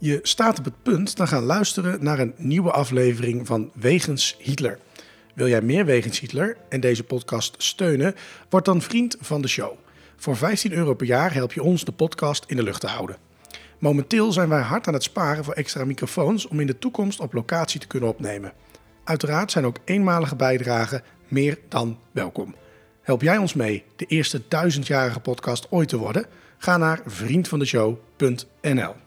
Je staat op het punt te gaan luisteren naar een nieuwe aflevering van Wegens Hitler. Wil jij meer Wegens Hitler en deze podcast steunen? Word dan vriend van de show. Voor 15 euro per jaar help je ons de podcast in de lucht te houden. Momenteel zijn wij hard aan het sparen voor extra microfoons om in de toekomst op locatie te kunnen opnemen. Uiteraard zijn ook eenmalige bijdragen meer dan welkom. Help jij ons mee de eerste duizendjarige podcast ooit te worden? Ga naar vriendvandeshow.nl.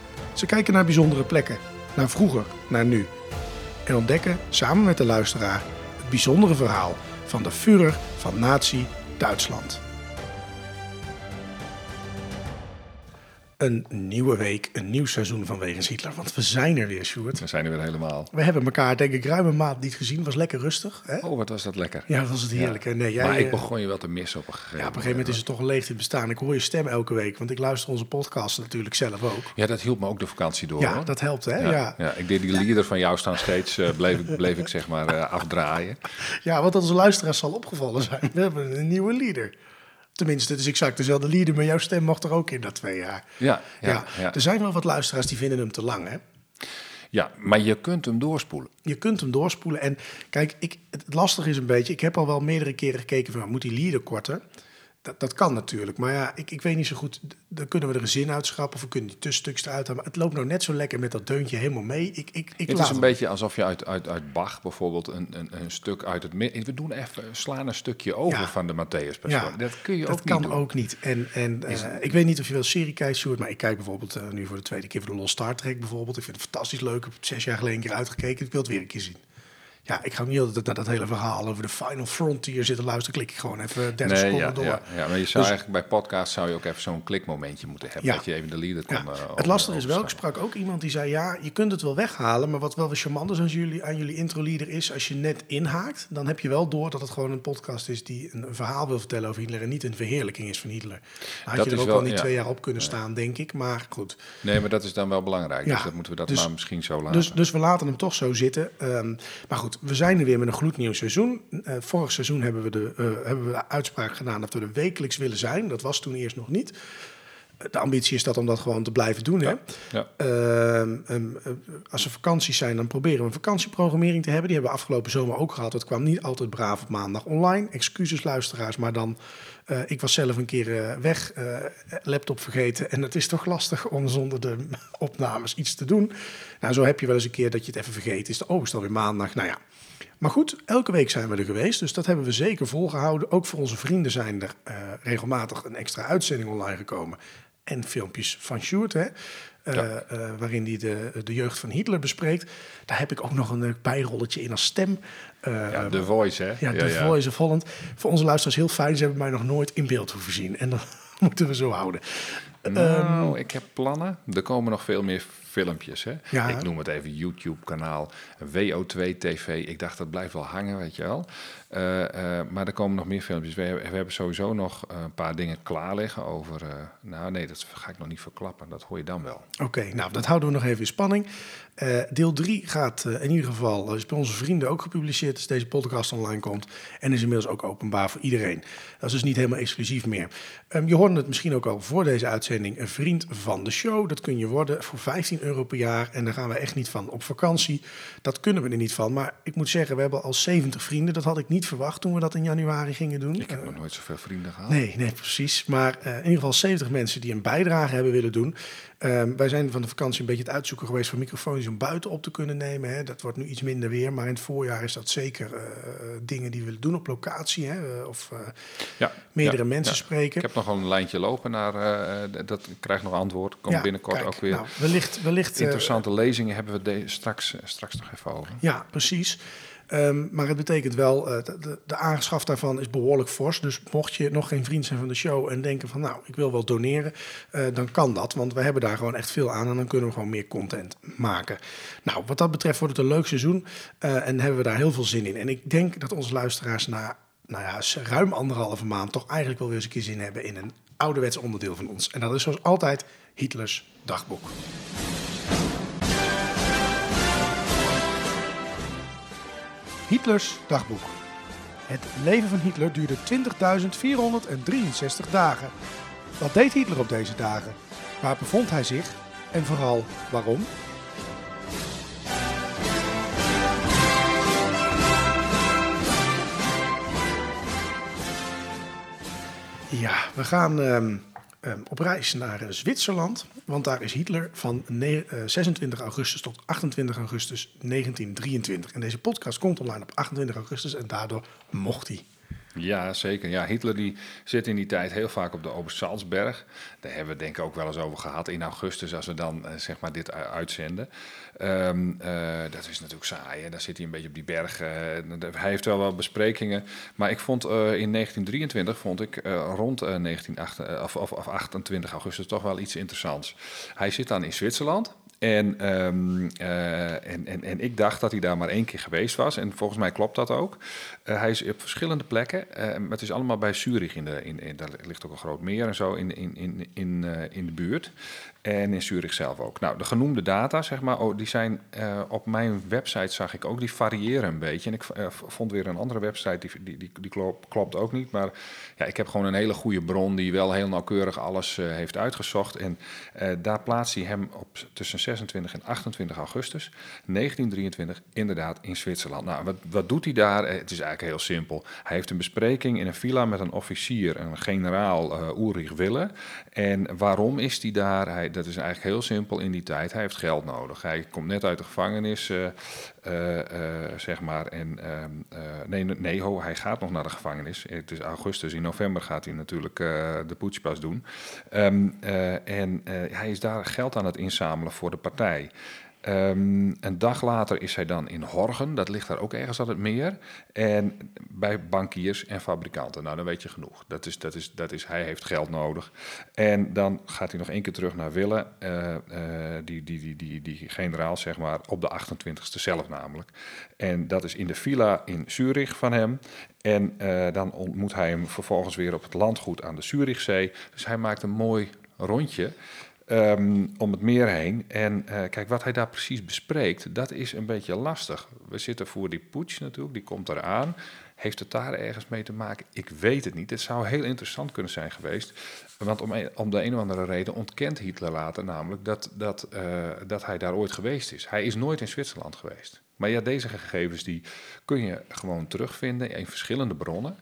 Ze kijken naar bijzondere plekken, naar vroeger, naar nu. En ontdekken samen met de luisteraar het bijzondere verhaal van de Führer van Nazi Duitsland. Een nieuwe week, een nieuw seizoen van Wegens Hitler. Want we zijn er weer, Sjoerd. We zijn er weer helemaal. We hebben elkaar denk ik ruim een maand niet gezien. Was lekker rustig. Hè? Oh, wat was dat lekker. Ja, dat was het heerlijk. Nee, jij, maar ik eh, begon je wel te missen op een gegeven Ja, op een gegeven moment is het toch een leegte bestaan. Ik hoor je stem elke week, want ik luister onze podcast natuurlijk zelf ook. Ja, dat hielp me ook de vakantie door. Ja, hoor. dat helpt, hè? Ja, Ja, ja. ik deed die lieder van jou staan steeds, eh, bleef, ik, bleef ik zeg maar eh, afdraaien. Ja, wat onze luisteraars zal opgevallen zijn. We hebben een nieuwe leader. Tenminste, het is exact dezelfde leader, maar jouw stem mag er ook in dat twee jaar. Ja, Ja, ja, ja. er zijn wel wat luisteraars die vinden hem te lang, hè? ja, maar je kunt hem doorspoelen. Je kunt hem doorspoelen. En kijk, ik, het lastige is een beetje... Ik heb al wel meerdere keren gekeken van... Moet die leader korter? Dat, dat kan natuurlijk. Maar ja, ik, ik weet niet zo goed... Dan kunnen we er een zin uitschrappen... of we kunnen die tussenstukjes eruit halen. Maar het loopt nou net zo lekker met dat deuntje helemaal mee. Ik, ik, ik Het is een beetje alsof je uit, uit, uit Bach bijvoorbeeld een, een, een stuk uit het midden... We doen even, slaan een stukje over Ja. van de Matthäus Ja, Dat kun je dat ook kan niet doen. ook niet. En, en eh, ik weet niet of je wel serie kijkt, Sjoerd, maar ik kijk bijvoorbeeld eh, nu voor de tweede keer voor de Lost Star Trek bijvoorbeeld. Ik vind het fantastisch leuk. Ik heb het zes jaar geleden een keer uitgekeken. Ik wil het weer een keer zien. Ja, ik ga niet altijd naar dat hele verhaal over de Final Frontier zitten luisteren. Klik ik gewoon even 30 Nee, seconden ja, door. ja, ja, maar je zou Dus- eigenlijk bij podcast zou je ook even zo'n klikmomentje moeten hebben. Ja. Dat je even de leader kon... Ja, eh, het lastige is wel, ik sprak ook iemand die zei... ja, je kunt het wel weghalen, maar wat wel weer charmant is aan jullie, aan jullie intro-leader is... als je net inhaakt, dan heb je wel door dat het gewoon een podcast is... die een, een verhaal wil vertellen over Hitler en niet een verheerlijking is van Hitler. Dan had Dat je er ook wel- wel niet twee jaar op kunnen staan, denk ik. Maar goed, Nee, maar dat is dan wel belangrijk. Dus dat moeten we dat dus- maar misschien zo laten. dus, dus we laten hem toch zo zitten. Ehm, maar goed, we zijn er weer met een gloednieuw seizoen. Eh, vorig seizoen hebben we, de, eh, hebben we de uitspraak gedaan dat we er wekelijks willen zijn. Dat was toen eerst nog niet. Eh, De ambitie is dat om dat gewoon te blijven doen. Hè? ja. Ehm, ehm, eh, als er vakanties zijn, dan proberen we een vakantieprogrammering te hebben. Die hebben we afgelopen zomer ook gehad. Het kwam niet altijd braaf op maandag online. Excuses luisteraars, maar dan... ik was zelf een keer weg, laptop vergeten. En het is toch lastig om zonder de opnames iets te doen. Nou, zo heb je wel eens een keer dat je het even vergeten is. Oh, is het alweer maandag? Nou ja. Maar goed, elke week zijn we er geweest. Dus dat hebben we zeker volgehouden. Ook voor onze vrienden zijn er eh, regelmatig een extra uitzending online gekomen. En filmpjes van Sjoerd, hè. eh, Ja. eh, waarin hij de, de jeugd van Hitler bespreekt. Daar heb ik ook nog een bijrolletje in als stem. Ja, The Voice, hè? ja, The Voice of Holland. Voor onze luisteraars heel fijn. Ze hebben mij nog nooit in beeld hoeven zien. En dat moeten we zo houden. Nou, ik heb plannen. Er komen nog veel meer filmpjes. Hè? Ja. Ik noem het even YouTube-kanaal, WO2 TV. Ik dacht, dat blijft wel hangen, weet je wel. Eh, eh, maar er komen nog meer filmpjes. We, hebben- we hebben sowieso nog een paar dingen klaar liggen over... eh, nou, nee, dat ga ik nog niet verklappen. Dat hoor je dan wel. Oké, nou dat houden we nog even in spanning. Deel 3 gaat in ieder geval, is bij onze vrienden ook gepubliceerd als deze podcast online komt. En is inmiddels ook openbaar voor iedereen. Dat is dus niet helemaal exclusief meer. Ehm, je hoorde het misschien ook al voor deze uitzending, een vriend van de show. Dat kun je worden voor 15 euro per jaar en daar gaan we echt niet van. Op vakantie, dat kunnen we er niet van. Maar ik moet zeggen, we hebben al 70 vrienden. Dat had ik niet verwacht toen we dat in januari gingen doen. Ik heb Eh, nog nooit zoveel vrienden gehad. Nee, nee, precies. Maar eh, in ieder geval 70 mensen die een bijdrage hebben willen doen. Ehm, wij zijn van de vakantie een beetje het uitzoeken geweest van microfoons om buiten op te kunnen nemen. Hè. Dat wordt nu iets minder weer, maar in het voorjaar is dat zeker eh, dingen die we willen doen op locatie. Hè. eh, Of eh, Ja, meerdere ja, mensen ja. spreken. Ik heb nog wel een lijntje lopen naar, eh, dat ik krijg nog antwoord. Komt binnenkort kijk, ook weer. Nou, wellicht, wellicht Interessante lezingen hebben we de, straks, straks nog even over. Ja, precies. Ehm, maar het betekent wel, eh, de, de, aanschaf daarvan is behoorlijk fors. Dus mocht je nog geen vriend zijn van de show en denken van nou, ik wil wel doneren, eh, dan kan dat. Want we hebben daar gewoon echt veel aan en dan kunnen we gewoon meer content maken. Nou, wat dat betreft wordt het een leuk seizoen eh, en hebben we daar heel veel zin in. En ik denk dat onze luisteraars na nou ja, ruim anderhalve maand toch eigenlijk wel weer eens een keer zin hebben in een ouderwets onderdeel van ons. En dat is zoals altijd Hitlers dagboek. Hitlers dagboek. Het leven van Hitler duurde 20.463 dagen. Wat deed Hitler op deze dagen? Waar bevond hij zich? En vooral waarom? Ja, we gaan ehm, ehm, op reis naar eh, Zwitserland. Want daar is Hitler van ne- eh, 26 augustus tot 28 augustus 1923. En deze podcast komt online op 28 augustus en daardoor mocht hij. Ja, zeker. Ja, Hitler die zit in die tijd heel vaak op de Obersalzberg. Daar hebben we het denk ik ook wel eens over gehad in augustus, als we dan eh, zeg maar dit uitzenden. Ehm, eh, dat is natuurlijk saai, hè? daar zit hij een beetje op die berg. eh, hij heeft wel wel besprekingen. Maar ik vond in 1923, vond ik rond eh, 1928, of, of, of 28 augustus toch wel iets interessants. Hij zit dan in Zwitserland. En, ehm, eh, en, en, en ik dacht dat hij daar maar één keer geweest was. En volgens mij klopt dat ook. Eh, hij is op verschillende plekken. maar het is allemaal bij Zurich. In de, in, in, daar ligt ook een groot meer en zo in, in, in, in, in de buurt. En in Zurich zelf ook. Nou, de genoemde data, zeg maar, oh, die zijn eh, op mijn website zag ik ook, die variëren een beetje. En ik eh, vond weer een andere website, die, die, die, klopt, ook niet. Maar ja, ik heb gewoon een hele goede bron die wel heel nauwkeurig alles eh, heeft uitgezocht. En daar plaatst hij hem op tussen 26 en 28 augustus 1923 inderdaad in Zwitserland. Nou, wat, wat doet hij daar? Het is eigenlijk heel simpel. Hij heeft een bespreking in een villa met een officier, een generaal Ulrich Wille. En waarom is hij daar? Hij, dat is eigenlijk heel simpel in die tijd. Hij heeft geld nodig. Hij komt net uit de gevangenis, uh, uh, zeg maar. En nee, nee ho, hij gaat nog naar de gevangenis. Het is augustus. In november gaat hij natuurlijk de poetspas doen. Um, en hij is daar geld aan het inzamelen voor de partij. Um, een dag later is hij dan in Horgen, dat ligt daar ook ergens aan het meer. En bij bankiers en fabrikanten. Nou, dan weet je genoeg. Dat is, dat is, dat is, hij heeft geld nodig. En dan gaat hij nog één keer terug naar Wille, uh, uh, die, die, die, die, die generaal, zeg maar, op de 28e zelf namelijk. En dat is in de villa in Zurich van hem. En uh, dan ontmoet hij hem vervolgens weer op het landgoed aan de Zurichzee. Dus hij maakt een mooi rondje. Um, om het meer heen. En uh, kijk, wat hij daar precies bespreekt, dat is een beetje lastig. We zitten voor die putsch natuurlijk, die komt eraan. Heeft het daar ergens mee te maken? Ik weet het niet. Het zou heel interessant kunnen zijn geweest. Want om, om de een of andere reden ontkent Hitler later namelijk dat, dat, uh, dat hij daar ooit geweest is. Hij is nooit in Zwitserland geweest. Maar ja, deze gegevens die kun je gewoon terugvinden in verschillende bronnen.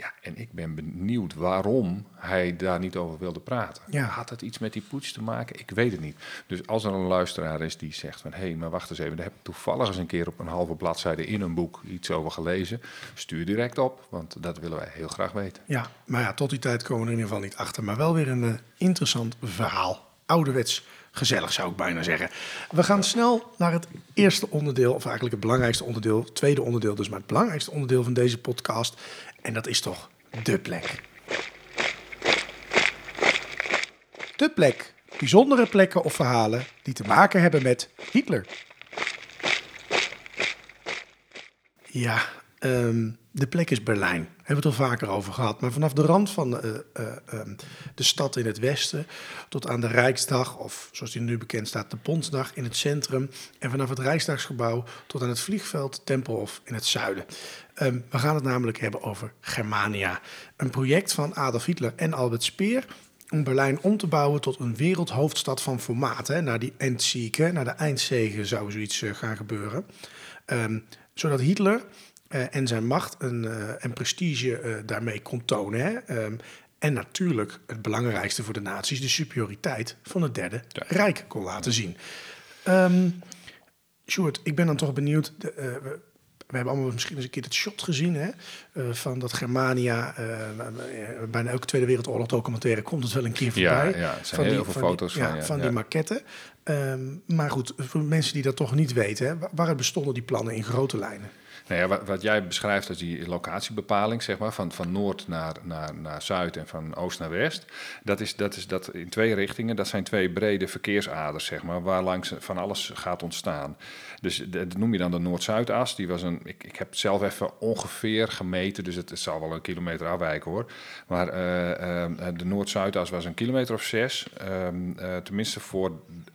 Ja, en ik ben benieuwd waarom hij daar niet over wilde praten. Ja. Had het iets met die poets te maken? Ik weet het niet. Dus als er een luisteraar is die zegt van... hé, hey, maar wacht eens even, daar heb ik toevallig eens een keer op een halve bladzijde in een boek iets over gelezen. Stuur direct op, want dat willen wij heel graag weten. Ja, maar ja, tot die tijd komen we er in ieder geval niet achter. Maar wel weer een uh, interessant verhaal. Ouderwets gezellig zou ik bijna zeggen. We gaan snel naar het eerste onderdeel, of eigenlijk het belangrijkste onderdeel, het tweede onderdeel, dus maar het belangrijkste onderdeel van deze podcast. En dat is toch de plek. De plek. Bijzondere plekken of verhalen die te maken hebben met Hitler. Ja, um, de plek is Berlijn. Daar hebben we het al vaker over gehad. Maar vanaf de rand van uh, uh, um, de stad in het westen tot aan de Rijksdag, of zoals die nu bekend staat, de Bondsdag in het centrum. En vanaf het Rijksdagsgebouw tot aan het vliegveld Tempelhof in het zuiden. Um, we gaan het namelijk hebben over Germania. Een project van Adolf Hitler en Albert Speer. om Berlijn om te bouwen tot een wereldhoofdstad van formaat. Hè, naar die Endzieke, naar de eindzegen zou zoiets eh, gaan gebeuren. Ehm, zodat Hitler eh, en zijn macht en, eh, en prestige eh, daarmee kon tonen. Hè? Ehm, en natuurlijk het belangrijkste voor de naties, de superioriteit van het Derde Rijk kon laten zien. Ehm Sjoerd, ik ben dan toch benieuwd. De, eh, we, we hebben allemaal misschien eens een keer het shot gezien hè, eh, van dat Germania. eh, eh, bijna elke Tweede Wereldoorlog documentaire komt het wel een keer voorbij. ja, er zijn heel veel die, foto's ja, van, ja, van ja. die maquetten. Ehm, maar goed, voor mensen die dat toch niet weten, hè, waar bestonden die plannen in grote lijnen? Nou ja, wat, wat jij beschrijft als die locatiebepaling, zeg maar, van, van noord naar, naar, naar zuid en van oost naar west, dat is, dat is dat in twee richtingen. Dat zijn twee brede verkeersaders, zeg maar, waar langs van alles gaat ontstaan. Dus dat noem je dan de Noord-Zuidas. Die was een, ik, ik heb zelf even ongeveer gemeten, dus het, het zal wel een kilometer afwijken hoor. Maar eh, eh, de Noord-Zuidas was een kilometer of zes. Ehm, eh, tenminste voor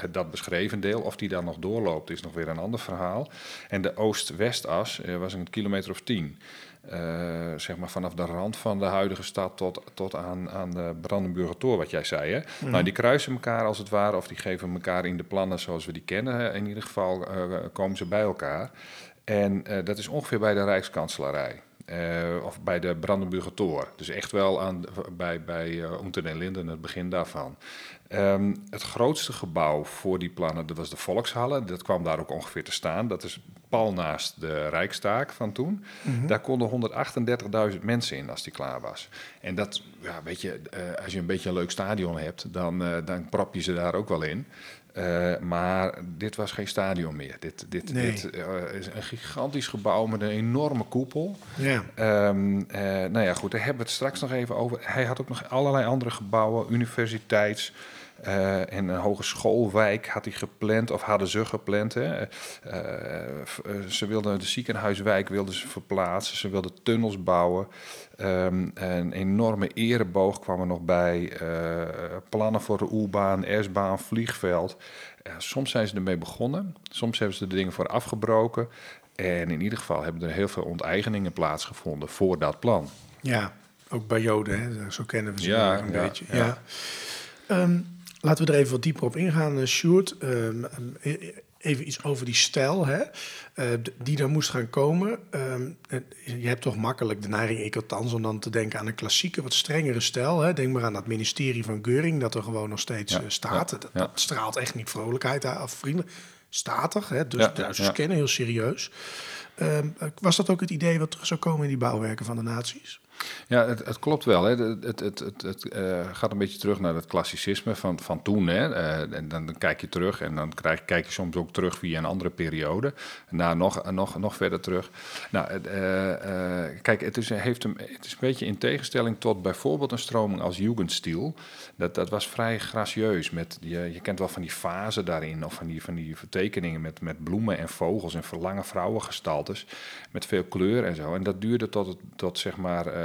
dat beschreven deel. Of die dan nog doorloopt, is nog weer een ander verhaal. En de Oost-Westas was een kilometer of tien. Eh, zeg maar vanaf de rand van de huidige stad tot, tot aan, aan de Brandenburger Tor, wat jij zei. Hè? Nou, die kruisen elkaar als het ware, of die geven elkaar in de plannen zoals we die kennen. In ieder geval eh, komen ze bij elkaar. En eh, dat is ongeveer bij de Rijkskanselarij. Of bij de Brandenburger Tor. Dus echt wel aan, bij, bij Unter den Linden, het begin daarvan. Ehm, het grootste gebouw voor die plannen, dat was de Volkshalle. Dat kwam daar ook ongeveer te staan. Dat is pal naast de Rijkstaak van toen. Daar konden 138.000 mensen in als die klaar was. En dat, ja, weet je, eh, als je een beetje een leuk stadion hebt, dan, eh, dan prop je ze daar ook wel in. Eh, maar dit was geen stadion meer. Dit, dit, Nee. dit is een gigantisch gebouw met een enorme koepel. Ja, Ehm, eh, nou ja, goed, daar hebben we het straks nog even over. Hij had ook nog allerlei andere gebouwen, universiteits... eh, en een hogeschoolwijk had hij gepland, of hadden ze gepland. Hè. Eh, eh, ze wilden de ziekenhuiswijk wilden ze verplaatsen, ze wilden tunnels bouwen. Ehm, een enorme ereboog kwam er nog bij. plannen voor de U-baan, S-baan, vliegveld. Soms zijn ze ermee begonnen, soms hebben ze de dingen voor afgebroken. En in ieder geval hebben er heel veel onteigeningen plaatsgevonden voor dat plan. ja, ook bij Joden, hè, zo kennen we ze Ja, een ja, beetje. ja. Ja. Ehm, laten we er even wat dieper op ingaan, eh, Sjoerd. Ehm, e- even iets over die stijl hè, eh, die er moest gaan komen. Ehm, eh, je hebt toch makkelijk de neiging, ik althans, om dan te denken aan een klassieke, wat strengere stijl. Hè. Denk maar aan dat ministerie van Geuring, dat er gewoon nog steeds Ja, staat. ja, dat, ja. straalt echt niet vrolijkheid af, vrienden. Statig, hè, dus Duitsers kennen heel serieus. Ehm, was dat ook het idee wat terug zou komen in die bouwwerken van de naties? Ja, het, het klopt wel. Hè. Het, het, het, eh, gaat een beetje terug naar het klassicisme van, van toen. Hè. Eh, en dan, kijk je terug en dan krijg, kijk je soms ook terug via een andere periode. Nou, nog, nog, nog verder terug. Nou, eh, kijk, het is, heeft hem, het is een beetje in tegenstelling tot bijvoorbeeld een stroming als Jugendstil. Dat, dat was vrij gracieus. Met, je, je kent wel van die fasen daarin, of van die, van die vertekeningen met, met bloemen en vogels en verlange vrouwengestaltes. Met veel kleur en zo. En dat duurde tot, tot zeg maar.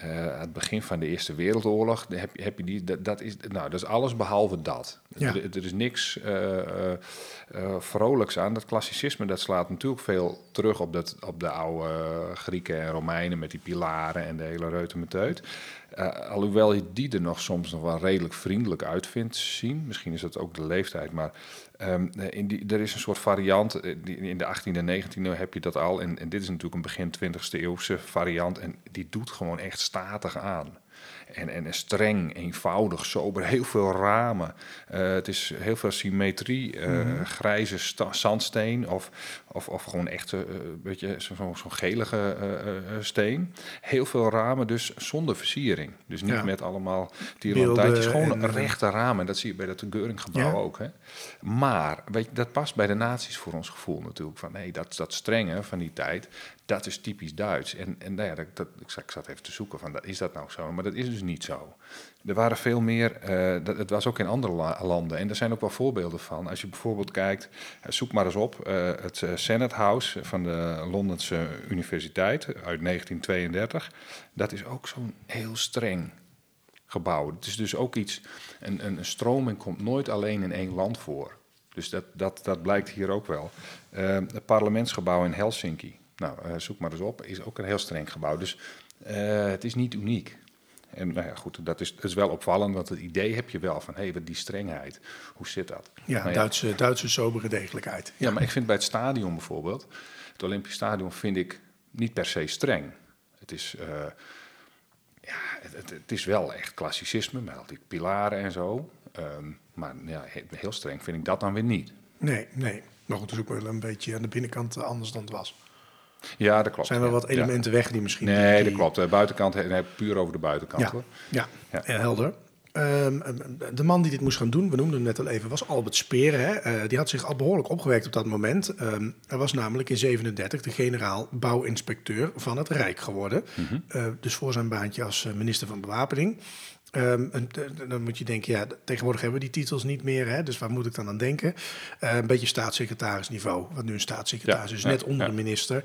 eh, het begin van de Eerste Wereldoorlog, heb, je- heb je die, dat, dat, is, nou, dat is alles behalve dat. Ja. Er, er is niks eh, eh, vrolijks aan. Dat klassicisme dat slaat natuurlijk veel terug op, dat, op de oude Grieken en Romeinen met die pilaren en de hele reutemeteut. Alhoewel je die er nog soms nog wel redelijk vriendelijk uit vindt zien. Misschien is dat ook de leeftijd, maar ehm, in die, er is een soort variant. In de 18e en 19e heb je dat al. En, en dit is natuurlijk een begin 20e eeuwse variant. En die doet gewoon echt statig aan. En, en streng, eenvoudig, sober, heel veel ramen. Eh, het is heel veel symmetrie, eh, grijze sta- zandsteen of, of, of gewoon echt eh, weet je, zo- zo- zo'n gelige steen. Heel veel ramen, dus zonder versiering. Dus niet Ja. met allemaal Beelden tierlantijntjes, gewoon en, rechte ramen. Dat zie je bij dat Geuringgebouw Ja. ook. Hè? Maar weet je, dat past bij de nazi's voor ons gevoel natuurlijk. Van nee, dat, dat strenge van die tijd, dat is typisch Duits. En, en nou ja, dat, dat, ik, zat, ik zat even te zoeken van, is dat nou zo? Maar dat is dus niet zo. Er waren veel meer, eh, dat, het was ook in andere la- landen. En er zijn ook wel voorbeelden van. Als je bijvoorbeeld kijkt, eh, zoek maar eens op, eh, het Senate House van de Londense Universiteit uit 1932. Dat is ook zo'n heel streng gebouw. Het is dus ook iets, een, een, stroming komt nooit alleen in één land voor. Dus dat, dat, dat blijkt hier ook wel. Het parlementsgebouw in Helsinki, nou, eh, zoek maar eens op, is ook een heel streng gebouw. Dus eh, het is niet uniek. En nou ja, goed, dat is, dat is wel opvallend, want het idee heb je wel van, hé, hey, die strengheid, hoe zit dat? Ja, Nou Duitse, Duitse sobere degelijkheid. Ja, maar ik vind bij het stadion bijvoorbeeld, het Olympisch Stadion vind ik niet per se streng. Het is, eh, ja, het, het, het is wel echt klassicisme met al die pilaren en zo. Ehm, maar ja, he- heel streng vind ik dat dan weer niet. Nee, nee. Maar goed, het is ook wel een beetje aan de binnenkant anders dan het was. Ja, dat klopt. Er zijn wel Ja, wat elementen weg die misschien... Nee, die- dat klopt. De buitenkant, nee, puur over de buitenkant Ja, hoor. ja. Helder. Ehm, ehm, de man die dit moest gaan doen, we noemden hem net al even, was Albert Speer. Hè? Eh, die had zich al behoorlijk opgewekt op dat moment. Ehm hij was namelijk in 37 de generaal bouwinspecteur van het Rijk geworden. Mhm. Eh, dus voor zijn baantje als eh, minister van Bewapening. Ehm, en, dan moet je denken, ja, tegenwoordig hebben we die titels niet meer. Hè? Dus waar moet ik dan aan denken? Eh, een beetje staatssecretarisniveau. Wat nu een staatssecretaris Ja, is, ja, net onder ja. de minister.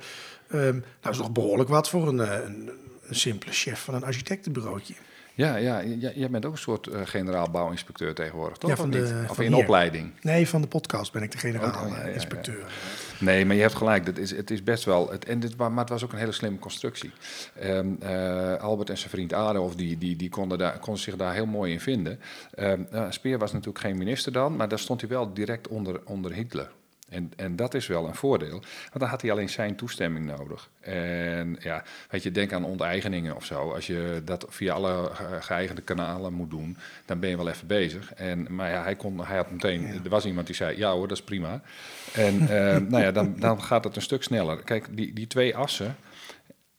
Ehm nou, dat is nog behoorlijk wat voor een, eh, een, een simpele chef van een architectenbureauotje. Ja, ja, j- jij bent ook een soort eh, generaal bouwinspecteur tegenwoordig, toch? Ja, van Of de-? Of van in hier. opleiding? Nee, van de podcast ben ik de Oh, ja, ja, ja. Nee, maar je hebt gelijk. Dat is, het is best wel. Het, en dit, maar het was ook een hele slimme constructie. Ehm, eh, Albert en zijn vriend Adolf die, die, die konden, daar, konden zich daar heel mooi in vinden. Ehm, nou, Speer was natuurlijk geen minister dan, maar daar stond hij wel direct onder, onder Hitler. En, en dat is wel een voordeel, want dan had hij alleen zijn toestemming nodig. En ja, weet je, denk aan onteigeningen of zo. Als je dat via alle ge- geëigende kanalen moet doen, dan ben je wel even bezig. En, maar ja, hij, kon, hij had meteen, er was iemand die zei, ja hoor, dat is prima. En eh, nou ja, dan, dan gaat het een stuk sneller. Kijk, die, die twee assen,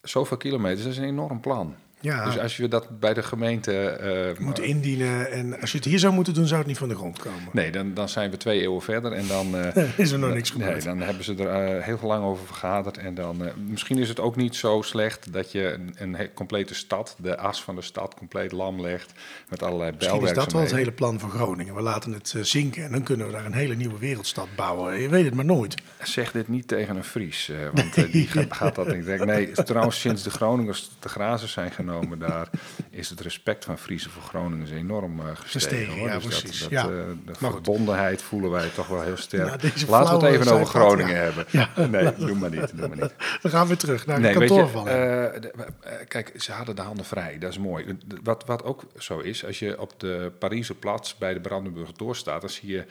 zoveel kilometers, dat is een enorm plan. Ja, Dus als je dat bij de gemeente... eh, moet indienen. En als je het hier zou moeten doen, zou het niet van de grond komen. Nee, dan, dan zijn we twee eeuwen verder en dan... eh, Is er nog niks Nee, gebeurd. dan hebben ze er eh, heel lang over vergaderd. En dan, misschien is het ook niet zo slecht dat je een, een complete stad, de as van de stad, compleet lam legt. Met allerlei Misschien is dat wel het hele plan voor Groningen. We laten het zinken en dan kunnen we daar een hele nieuwe wereldstad bouwen. Je weet het maar nooit. Zeg dit niet tegen een Fries, want die gaat, gaat dat niet. Nee, trouwens, sinds de Groningers te grazen zijn genomen daar, is het respect van Friesen voor Groningen enorm eh, gestegen. Gestegen, hoor. ja, Dus precies. Dat, Ja. eh, de verbondenheid voelen wij toch wel heel sterk. Nou, deze Laten we het even over Groningen hebben. Nee, doe maar niet. Doe maar niet. Dan gaan we weer terug naar Nee, kantoor van eh, kijk, ze hadden de handen vrij. Dat is mooi. Wat, wat ook zo is, als je op de Pariser Plaats bij de Brandenburger Tor staat, dan zie je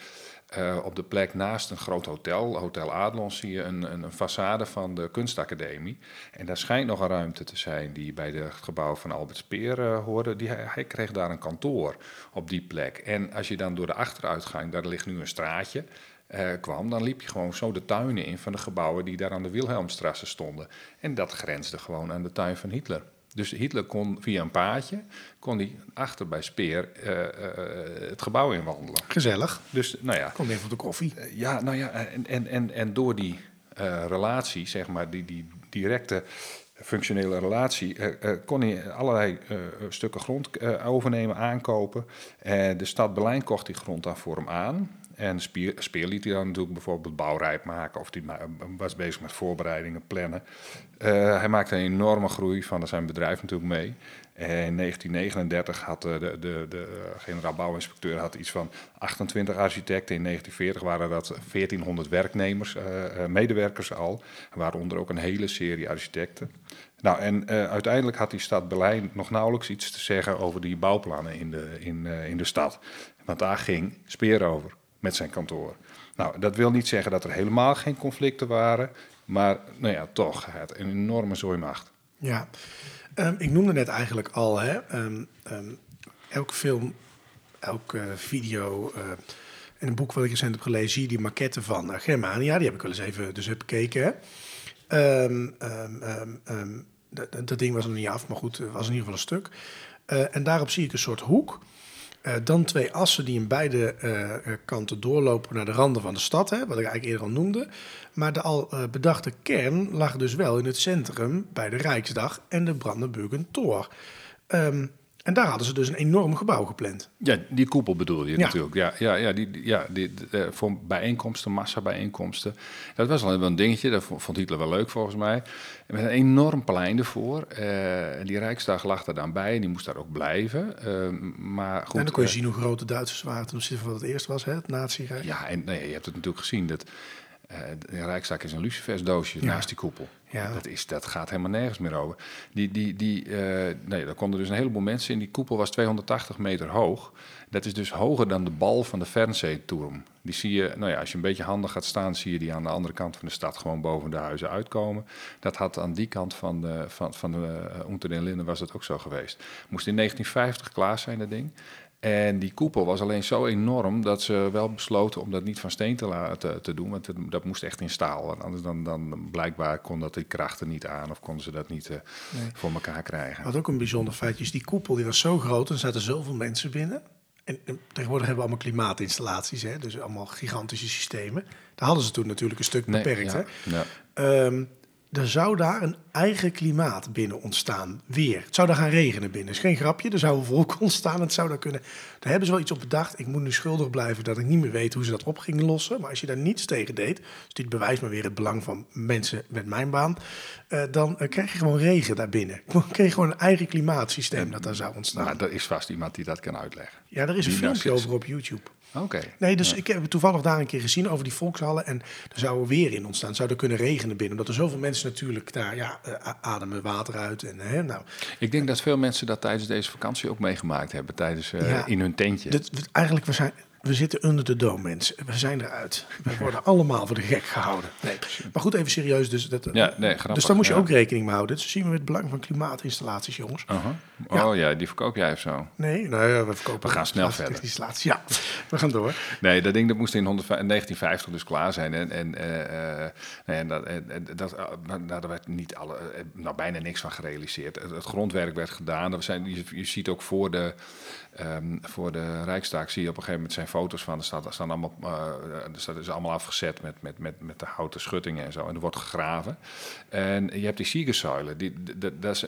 eh, op de plek naast een groot hotel, Hotel Adlon, zie je een, een, een façade van de kunstacademie. En daar schijnt nog een ruimte te zijn die bij het gebouw van Albert Speer eh, hoorde. Die, hij, kreeg daar een kantoor op die plek. En als je dan door de achteruitgang, daar ligt nu een straatje, eh, kwam, dan liep je gewoon zo de tuinen in van de gebouwen die daar aan de Wilhelmstrasse stonden. En dat grensde gewoon aan de tuin van Hitler. Dus Hitler kon via een paadje, kon hij achter bij Speer eh, eh, het gebouw inwandelen. Gezellig. Dus nou ja, Kom even voor de koffie. eh, ja, nou ja, en, en, en, en door die relatie, zeg maar, die, die directe functionele relatie, kon hij allerlei stukken grond overnemen, aankopen. En de stad Berlijn kocht die grond dan voor hem aan. En Speer, liet hij dan natuurlijk bijvoorbeeld bouwrijp maken of die ma- was bezig met voorbereidingen, plannen. Eh, hij maakte een enorme groei van zijn bedrijf natuurlijk mee. En in 1939 had eh, de, de, de eh, generaal bouwinspecteur had iets van 28 architecten. In 1940 waren dat 1400 werknemers, eh, eh, medewerkers al. Waaronder ook een hele serie architecten. Nou, en eh, uiteindelijk had die stad Berlijn nog nauwelijks iets te zeggen over die bouwplannen in de, in, eh, in de stad. Want daar ging Speer over met zijn kantoor. Nou, dat wil niet zeggen dat er helemaal geen conflicten waren. Maar nou ja, toch, hij had een enorme zooimacht. Ja, Ehm, ik noemde net eigenlijk al, hè, ehm, ehm, elke film, elke eh, video eh, en een boek wat ik recent heb gelezen, zie je die maquette van uh, Germania. Die heb ik wel eens even dus heb bekeken. Dat, ding was nog niet af, maar goed, het was in ieder geval een stuk. En daarop zie ik een soort hoek. Eh, dan twee assen die in beide eh, eh, kanten doorlopen naar de randen van de stad, hè, wat ik eigenlijk eerder al noemde. Maar de al bedachte kern lag dus wel in het centrum bij de Rijksdag en de Brandenburger Tor. Ehm, en daar hadden ze dus een enorm gebouw gepland. Ja, die koepel bedoel je Ja. natuurlijk. Ja, ja, ja, die, ja die, eh, voor bijeenkomsten, massabijeenkomsten. Dat was wel een dingetje, dat vond Hitler wel leuk volgens mij. Met een enorm plein ervoor. Eh, en die Rijksdag lag er dan bij en die moest daar ook blijven. Eh, maar goed, en dan kon je eh, zien hoe groot de Duitsers waren van wat het eerst was, hè, het nazi-rijk. Ja, en nee, je hebt het natuurlijk gezien. Dat, Eh, de Rijkstak is een lucifersdoosje Ja. naast die koepel. Ja. Dat, is, dat gaat helemaal nergens meer over. Die, die, die, eh, nee, daar konden dus een heleboel mensen in. Die koepel was 280 meter hoog. Dat is dus hoger dan de bal van de Fernsehturm. Die zie je, nou ja, als je een beetje handig gaat staan, zie je die aan de andere kant van de stad gewoon boven de huizen uitkomen. Dat had aan die kant van de, van, van de uh, Unter den Linden was dat ook zo geweest. Moest in 1950 klaar zijn, dat ding. En die koepel was alleen zo enorm dat ze wel besloten om dat niet van steen te laten te doen. Want dat moest echt in staal. Want anders dan, dan blijkbaar kon dat die krachten niet aan of konden ze dat niet uh, nee. voor elkaar krijgen. Wat ook een bijzonder feitje is, die koepel die was zo groot en er zaten zoveel mensen binnen. En, en, tegenwoordig hebben we allemaal klimaatinstallaties, hè? dus allemaal gigantische systemen. Daar hadden ze toen natuurlijk een stuk beperkt. Nee, ja, hè? Ja. Um, er zou daar een eigen klimaat binnen ontstaan. Weer. Het zou daar gaan regenen binnen. is geen grapje. Er zou een volk ontstaan. Het zou daar kunnen. Daar hebben ze wel iets op bedacht. Ik moet nu schuldig blijven dat ik niet meer weet hoe ze dat op gingen lossen. Maar als je daar niets tegen deed. Dus dit bewijst maar weer het belang van mensen met mijn baan. Uh, dan uh, krijg je gewoon regen daar binnen. Dan krijg je gewoon een eigen klimaatsysteem dat daar zou ontstaan. Nou, er is vast iemand die dat kan uitleggen. Ja, er is een filmpje over op YouTube. Oké. Okay. Nee, dus ja. ik heb toevallig daar een keer gezien over die volkshallen. En er zou er weer in ontstaan. Zou er kunnen regenen binnen. Omdat er zoveel mensen natuurlijk daar ja, uh, ademen water uit. En, hè, nou. Ik denk dat veel mensen dat tijdens deze vakantie ook meegemaakt hebben. Tijdens, uh, ja, in hun tentje. Dit, eigenlijk, we, zijn, we zitten under de dome, mensen. We zijn eruit. We worden allemaal voor de gek gehouden. Nee. Maar goed, even serieus. Dus, dat, ja, nee, grappig, dus daar moet je ja. ook rekening mee houden. Dus zien we het belang van klimaatinstallaties, jongens. Uh -huh. Oh ja. die verkoop jij of zo? Nee, nou ja, we verkopen... We gaan snel verder. Installaties. Ja, we gaan door. Nee, dat ding dat moest in 1950 dus klaar zijn. En, en, uh, en dat, dat, daar werd niet alle, nou, bijna niks van gerealiseerd. Het, het grondwerk werd gedaan. Er zijn, je, je ziet ook voor de, um, voor de Rijkstaak zie je op een gegeven moment zijn foto's van. Er staan, er staan allemaal, uh, er staat, is allemaal afgezet met, met, met, met de houten schuttingen en zo. En er wordt gegraven. En je hebt die Siegerzuilen. Die,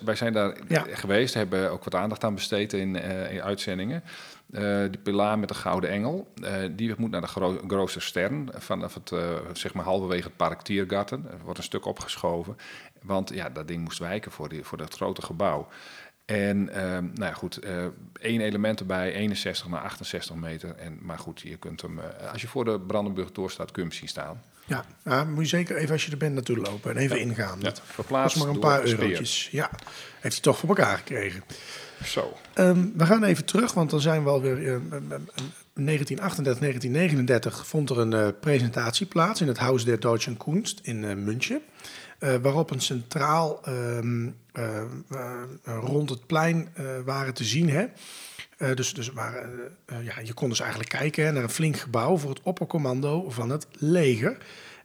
wij zijn daar ja. geweest, hebben ook wat aandacht aan besteed in, uh, in uitzendingen. Uh, die pilaar met de gouden engel, uh, die moet naar de gro grootste stern vanaf het, uh, zeg maar halverwege het park Tiergarten. Er wordt een stuk opgeschoven, want ja, dat ding moest wijken voor, die, voor dat grote gebouw. En uh, nou ja, goed, uh, één element erbij, 61 naar 68 meter. En, maar goed, je kunt hem, uh, als je voor de Brandenburg door staat, kun je hem zien staan. Ja, ja, moet je zeker even als je er bent naartoe lopen en even ja. ingaan. Ja, verplaatst maar een paar eurotjes. Ja, heeft hij toch voor elkaar gekregen. Zo. Um, we gaan even terug, want dan zijn we alweer uh, 1938, 1939 vond er een uh, presentatie plaats in het Haus der Deutschen Kunst in München. Waarop een centraal um, uh, uh, rond het plein waren te zien. Hè? dus dus waren, ja, je kon dus eigenlijk kijken hè, naar een flink gebouw voor het oppercommando van het leger.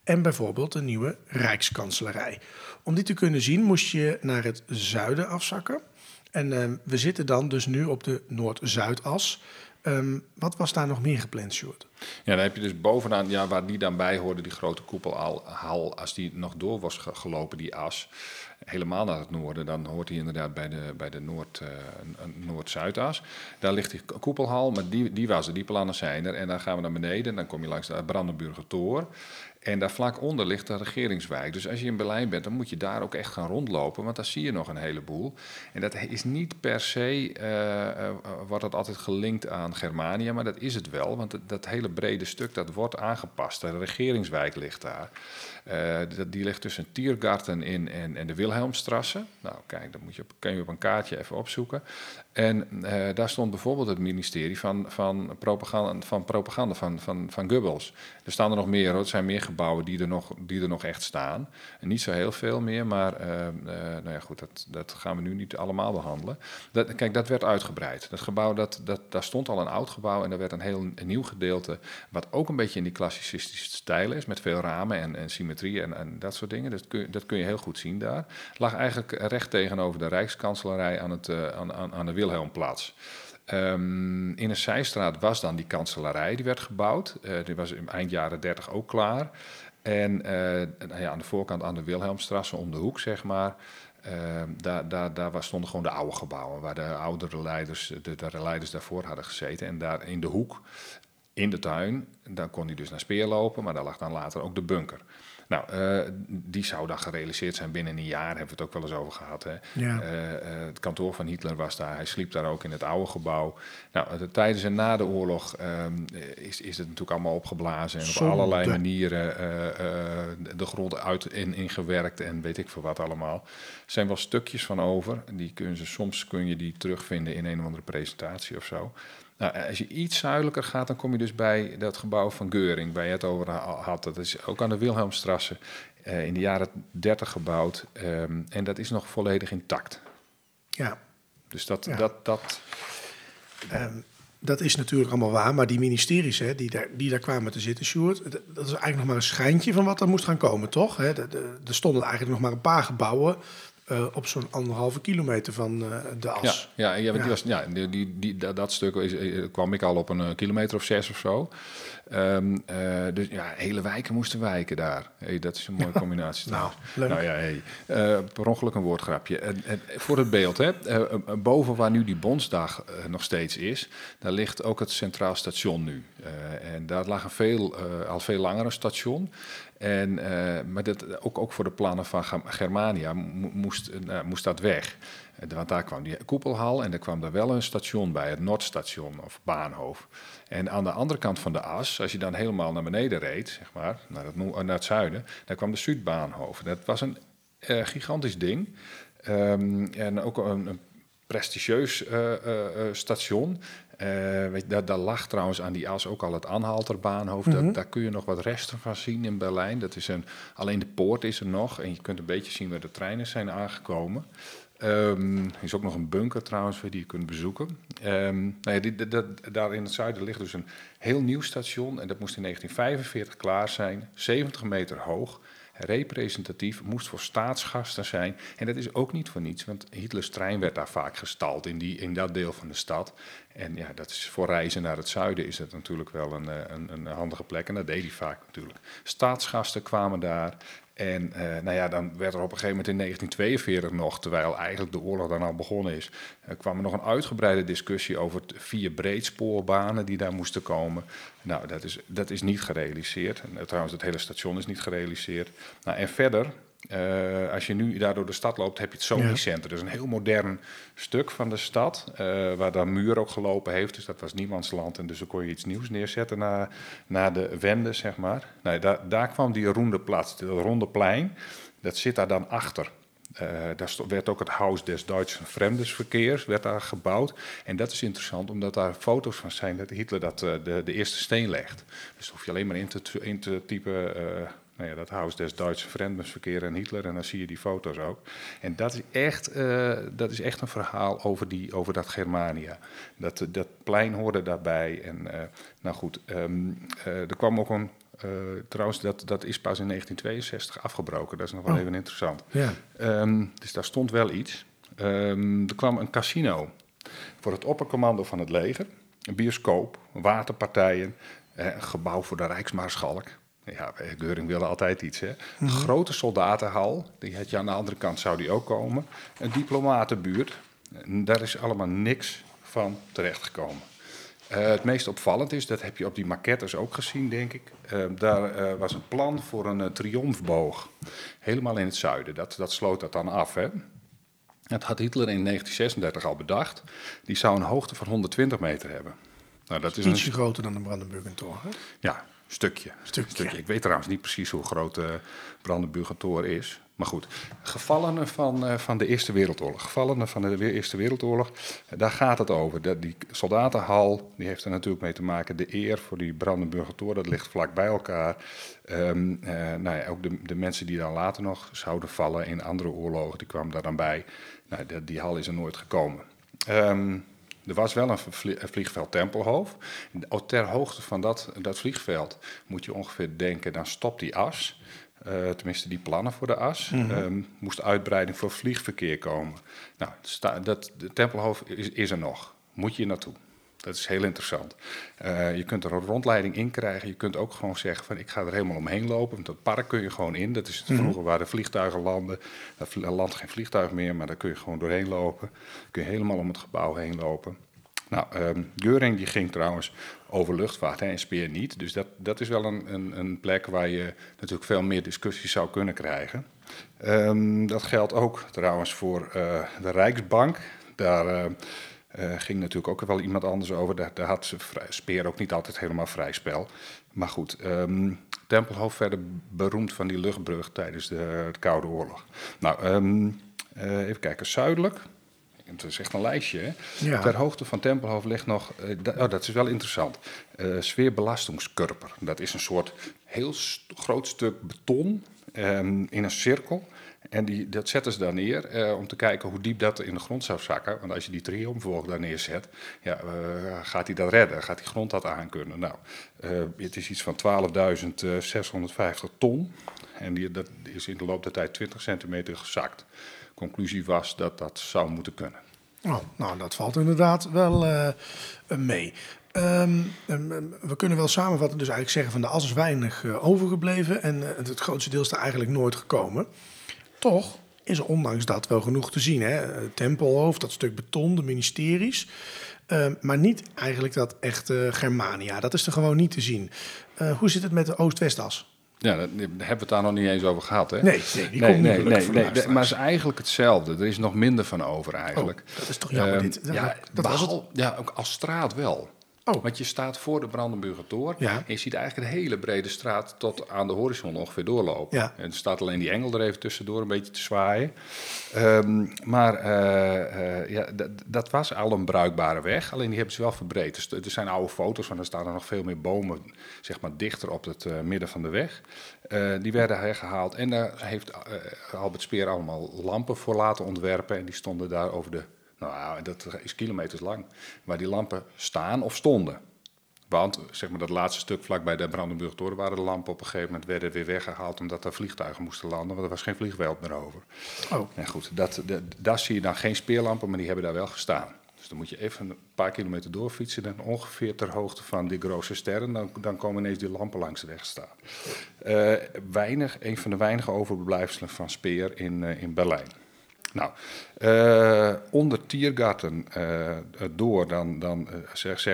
En bijvoorbeeld een nieuwe Rijkskanselarij. Om die te kunnen zien moest je naar het zuiden afzakken. En we zitten dan dus nu op de Noord-Zuidas. Um, wat was daar nog meer gepland, Sjoerd? Ja, dan heb je dus bovenaan, ja, waar die dan bij hoorde, die grote koepelhal, als die nog door was gelopen, die as, helemaal naar het noorden, dan hoort hij inderdaad bij de, bij de Noord, uh, Noord-Zuidas. Daar ligt die koepelhal, maar die, die was er, die plannen zijn er. En dan gaan we naar beneden, dan kom je langs de Brandenburger Tor. En daar vlak onder ligt de regeringswijk. Dus als je in Berlijn bent, dan moet je daar ook echt gaan rondlopen, want daar zie je nog een heleboel. En dat is niet per se, uh, uh, wordt dat altijd gelinkt aan Germania, maar dat is het wel, want dat, hele brede stuk, dat wordt aangepast. De regeringswijk ligt daar. Uh, die ligt tussen Tiergarten in en, en de Wilhelmstrasse. Nou, kijk, dat moet je op, kun je op een kaartje even opzoeken. En daar stond bijvoorbeeld het ministerie van, van propaganda, van, propaganda van, van, van Goebbels. Er staan er nog meer, het zijn meer gebouwen die er nog, die er nog echt staan. En niet zo heel veel meer, maar uh, nou ja, goed, dat, dat gaan we nu niet allemaal behandelen. Dat, kijk, dat werd uitgebreid. Dat gebouw, dat, dat, daar stond al een oud gebouw en daar werd een heel nieuw gedeelte, wat ook een beetje in die klassicistische stijl is, met veel ramen en, en symmetrie en, en dat soort dingen. Dat kun, dat kun je heel goed zien daar. lag eigenlijk recht tegenover de Rijkskanselarij aan, het, uh, aan, aan, aan de Wilhelmplaats. Um, in een zijstraat was dan die kanselarij, die werd gebouwd. Uh, die was eind jaren 30 ook klaar. En uh, nou ja, aan de voorkant aan de Wilhelmstrasse om de hoek, zeg maar. Uh, daar, daar, daar stonden gewoon de oude gebouwen, waar de oudere leiders, de, de leiders daarvoor hadden gezeten. En daar in de hoek, in de tuin, daar kon hij dus naar Speer lopen, maar daar lag dan later ook de bunker. Nou, eh, die zou dan gerealiseerd zijn binnen een jaar, hebben we het ook wel eens over gehad. Hè? Ja. Eh, eh, het kantoor van Hitler was daar, hij sliep daar ook in het oude gebouw. Nou, de- tijdens en na de oorlog ehm, is, is het natuurlijk allemaal opgeblazen en op allerlei manieren de grond uit in, ingewerkt en weet ik veel wat allemaal. Er zijn wel stukjes van over, die kun je, soms kun je die terugvinden in een of andere presentatie of zo. Nou, als je iets zuidelijker gaat, dan kom je dus bij dat gebouw van Geuring, waar je het over ha- had. Dat is ook aan de Wilhelmstrasse eh, in de jaren 30 gebouwd. ehm, en dat is nog volledig intact. Ja. Dus dat, Ja. dat, dat Ehm, dat is natuurlijk allemaal waar, maar die ministeries hè, die, daar, die daar kwamen te zitten, Sjoerd, dat, is eigenlijk nog maar een schijntje van wat er moest gaan komen, toch? Hè, er stonden eigenlijk nog maar een paar gebouwen eh, op zo'n anderhalve kilometer van eh, de as. ja, ja, Ja. Die was, ja die, die, die, dat, dat stuk is, eh, kwam ik al op een kilometer of zes of zo. Ehm, eh, dus ja, hele wijken moesten wijken daar. Hey, dat is een mooie combinatie. Nou, leuk. Nou ja, hey. Per ongeluk een woordgrapje. En, en voor het beeld, hè, boven waar nu die Bondsdag nog steeds is, daar ligt ook het Centraal Station nu. En daar lag een veel, al veel langere station. En, eh, maar dat, ook, ook voor de plannen van Germania mo- moest, eh, nou, moest dat weg. Eh, Want daar kwam die koepelhal en er kwam daar wel een station bij, het Noordstation of Baanhof. En aan de andere kant van de as, als je dan helemaal naar beneden reed, zeg maar, naar het, naar het zuiden, daar kwam de Zuidbaanhof. Dat was een gigantisch ding. Ehm, en ook een, prestigieus station. Eh, weet, je, daar, daar lag trouwens aan die as ook al het Anhalterbaanhof. Dat, daar kun je nog wat resten van zien in Berlijn. Dat is een, alleen de poort is er nog. En je kunt een beetje zien waar de treinen zijn aangekomen. Ehm, er is ook nog een bunker trouwens die je kunt bezoeken. Ehm, nou ja, die, dat, dat- daar in het zuiden ligt dus een heel nieuw station. En dat moest in 1945 klaar zijn. 70 meter hoog. Representatief, moest voor staatsgasten zijn. En dat is ook niet voor niets, want Hitlers trein werd daar vaak gestald in, die, in dat deel van de stad. En ja, dat is voor reizen naar het zuiden is dat natuurlijk wel een, eh, een, een handige plek. En dat deed hij vaak natuurlijk. Staatsgasten kwamen daar. En eh, nou ja, dan werd er op een gegeven moment in 1942 nog, terwijl eigenlijk de oorlog dan al begonnen is, eh, kwam er nog een uitgebreide discussie over vier breedspoorbanen die daar moesten komen. Nou, dat is, dat is niet gerealiseerd. En, eh, trouwens, het hele station is niet gerealiseerd. Nou, en verder, eh, als je nu daar door de stad loopt, heb je het Sony Ja. Center. Is een heel modern stuk van de stad, eh, waar dan muur ook gelopen heeft. Dus dat was niemands land. En dus dan kon je iets nieuws neerzetten na, na de wende, zeg maar. Nou, daar, daar kwam die ronde plaats, dat ronde plein. Dat zit daar dan achter. Eh, daar werd ook het Haus des Deutschen Fremdesverkeers werd daar gebouwd. En dat is interessant, omdat daar foto's van zijn dat Hitler dat, de, de eerste steen legt. Dus hoef je alleen maar in te, in te typen... nou ja, dat Haus des Duitse Fremdesverkeer en Hitler. En dan zie je die foto's ook. En dat is echt, eh, dat is echt een verhaal over, die, over dat Germania. Dat, dat plein hoorde daarbij. En eh, nou goed, ehm, eh, er kwam ook een... trouwens, dat, dat is pas in 1962 afgebroken. Dat is nog wel Oh. even interessant. Ja. Ehm, dus daar stond wel iets. Ehm, er kwam een casino voor het oppercommando van het leger. Een bioscoop, waterpartijen, een gebouw voor de Rijksmaarschalk. Ja, bij Geuring wilde altijd iets. Hè? Een grote soldatenhal, die had je aan de andere kant zou die ook komen. Een diplomatenbuurt. En daar is allemaal niks van terechtgekomen. Eh, het meest opvallend is, dat heb je op die maquettes ook gezien, denk ik. Eh, daar eh, was een plan voor een triomfboog. Helemaal in het zuiden. Dat, dat sloot dat dan af. Hè? Dat had Hitler in 1936 al bedacht. Die zou een hoogte van 120 meter hebben. Nou, dat is Ietsje een groter dan de Brandenburger Tor. Hè? ja, stukje. Stukje. Ik weet trouwens niet precies hoe groot de Brandenburger Tor is. Maar goed, gevallenen van, eh, van de Eerste Wereldoorlog. Gevallenen van de Eerste Wereldoorlog, eh, daar gaat het over. Dat, die soldatenhal, die heeft er natuurlijk mee te maken. De eer voor die Brandenburger Tor, dat ligt vlak bij elkaar. Ehm, eh, nou ja, ook de, de mensen die dan later nog zouden vallen in andere oorlogen, die kwamen daar dan bij. Nou, die, die hal is er nooit gekomen. Ehm, er was wel een vlie- een vliegveld Tempelhoofd. Ter hoogte van dat, dat vliegveld moet je ongeveer denken, dan stopt die as. Eh, tenminste, die plannen voor de as. Ehm, moest uitbreiding voor vliegverkeer komen. Nou, dat, de Tempelhoofd is, is er nog. Moet je naartoe. Dat is heel interessant. Eh, je kunt er een rondleiding in krijgen. Je kunt ook gewoon zeggen van ik ga er helemaal omheen lopen. Want dat park kun je gewoon in. Dat is het vroeger waar de vliegtuigen landen. Daar vl- landt geen vliegtuig meer, maar daar kun je gewoon doorheen lopen. Kun je helemaal om het gebouw heen lopen. Nou, um, Geuring die ging trouwens over luchtvaart hè, en Speer niet. Dus dat, dat is wel een, een, een plek waar je natuurlijk veel meer discussies zou kunnen krijgen. Um, dat geldt ook trouwens voor uh, de Rijksbank. Daar uh, uh, ging natuurlijk ook wel iemand anders over. Daar, daar had Speer ook niet altijd helemaal vrij spel. Maar goed, um, Tempelhoofd verder beroemd van die luchtbrug tijdens de, de Koude Oorlog. Nou, um, even kijken, zuidelijk. Het is echt een lijstje. Hè? Ja. Ter hoogte van Tempelhoofd ligt nog, uh, oh, dat is wel interessant, sfeerbelastingskurper. Dat is een soort heel st groot stuk beton um, in een cirkel. En die, dat zetten ze daar neer uh, om te kijken hoe diep dat in de grond zou zakken. Want als je die triomfvolg daar neerzet, ja, uh, gaat hij dat redden? Gaat die grond dat aankunnen? Nou, uh, het is iets van 12.650 ton. En die, dat is in de loop der tijd 20 centimeter gezakt. Conclusie was dat dat zou moeten kunnen. Oh, nou, dat valt inderdaad wel mee. Um, um, we kunnen wel samenvatten, dus eigenlijk zeggen van de as is weinig overgebleven en het grootste deel is er eigenlijk nooit gekomen. Toch is er ondanks dat wel genoeg te zien. Hè? Tempelhoofd, dat stuk beton, de ministeries. Uh, maar niet eigenlijk dat echte Germania. Dat is er gewoon niet te zien. Uh, hoe zit het met de Oost-Westas? Ja, daar hebben we het daar nog niet eens over gehad. Hè? Nee, nee, die nee, komt nee, nee, nee, maar het is eigenlijk hetzelfde. Er is nog minder van over eigenlijk. Oh, dat is toch jammer dit? Ja, dat was het. ja, ook als straat wel. Oh. Want je staat voor de Brandenburger Tor ja. en je ziet eigenlijk een hele brede straat tot aan de horizon ongeveer doorlopen. Ja. En er staat alleen die engel er even tussendoor een beetje te zwaaien. Um, maar uh, uh, ja, dat was al een bruikbare weg, alleen die hebben ze wel verbreed. Dus er zijn oude foto's, want er staan er nog veel meer bomen zeg maar, dichter op het uh, midden van de weg. die werden hergehaald en daar heeft Albert Speer allemaal lampen voor laten ontwerpen en die stonden daar over de nou, dat is kilometers lang. Waar die lampen staan of stonden. Want zeg maar, dat laatste stuk vlak bij de Brandenburg Toren waren de lampen op een gegeven moment werden weer weggehaald omdat er vliegtuigen moesten landen, want er was geen vliegveld meer over. Oh. En goed, dat, dat, daar zie je dan geen speerlampen, maar die hebben daar wel gestaan. Dus dan moet je even een paar kilometer doorfietsen en ongeveer ter hoogte van die grote sterren, dan, dan komen ineens die lampen langs de weg staan. Uh, weinig, een van de weinige overblijfselen van Speer in, uh, in Berlijn. Nou, uh, onder Tiergarten uh, door, dan, dan uh, zeg,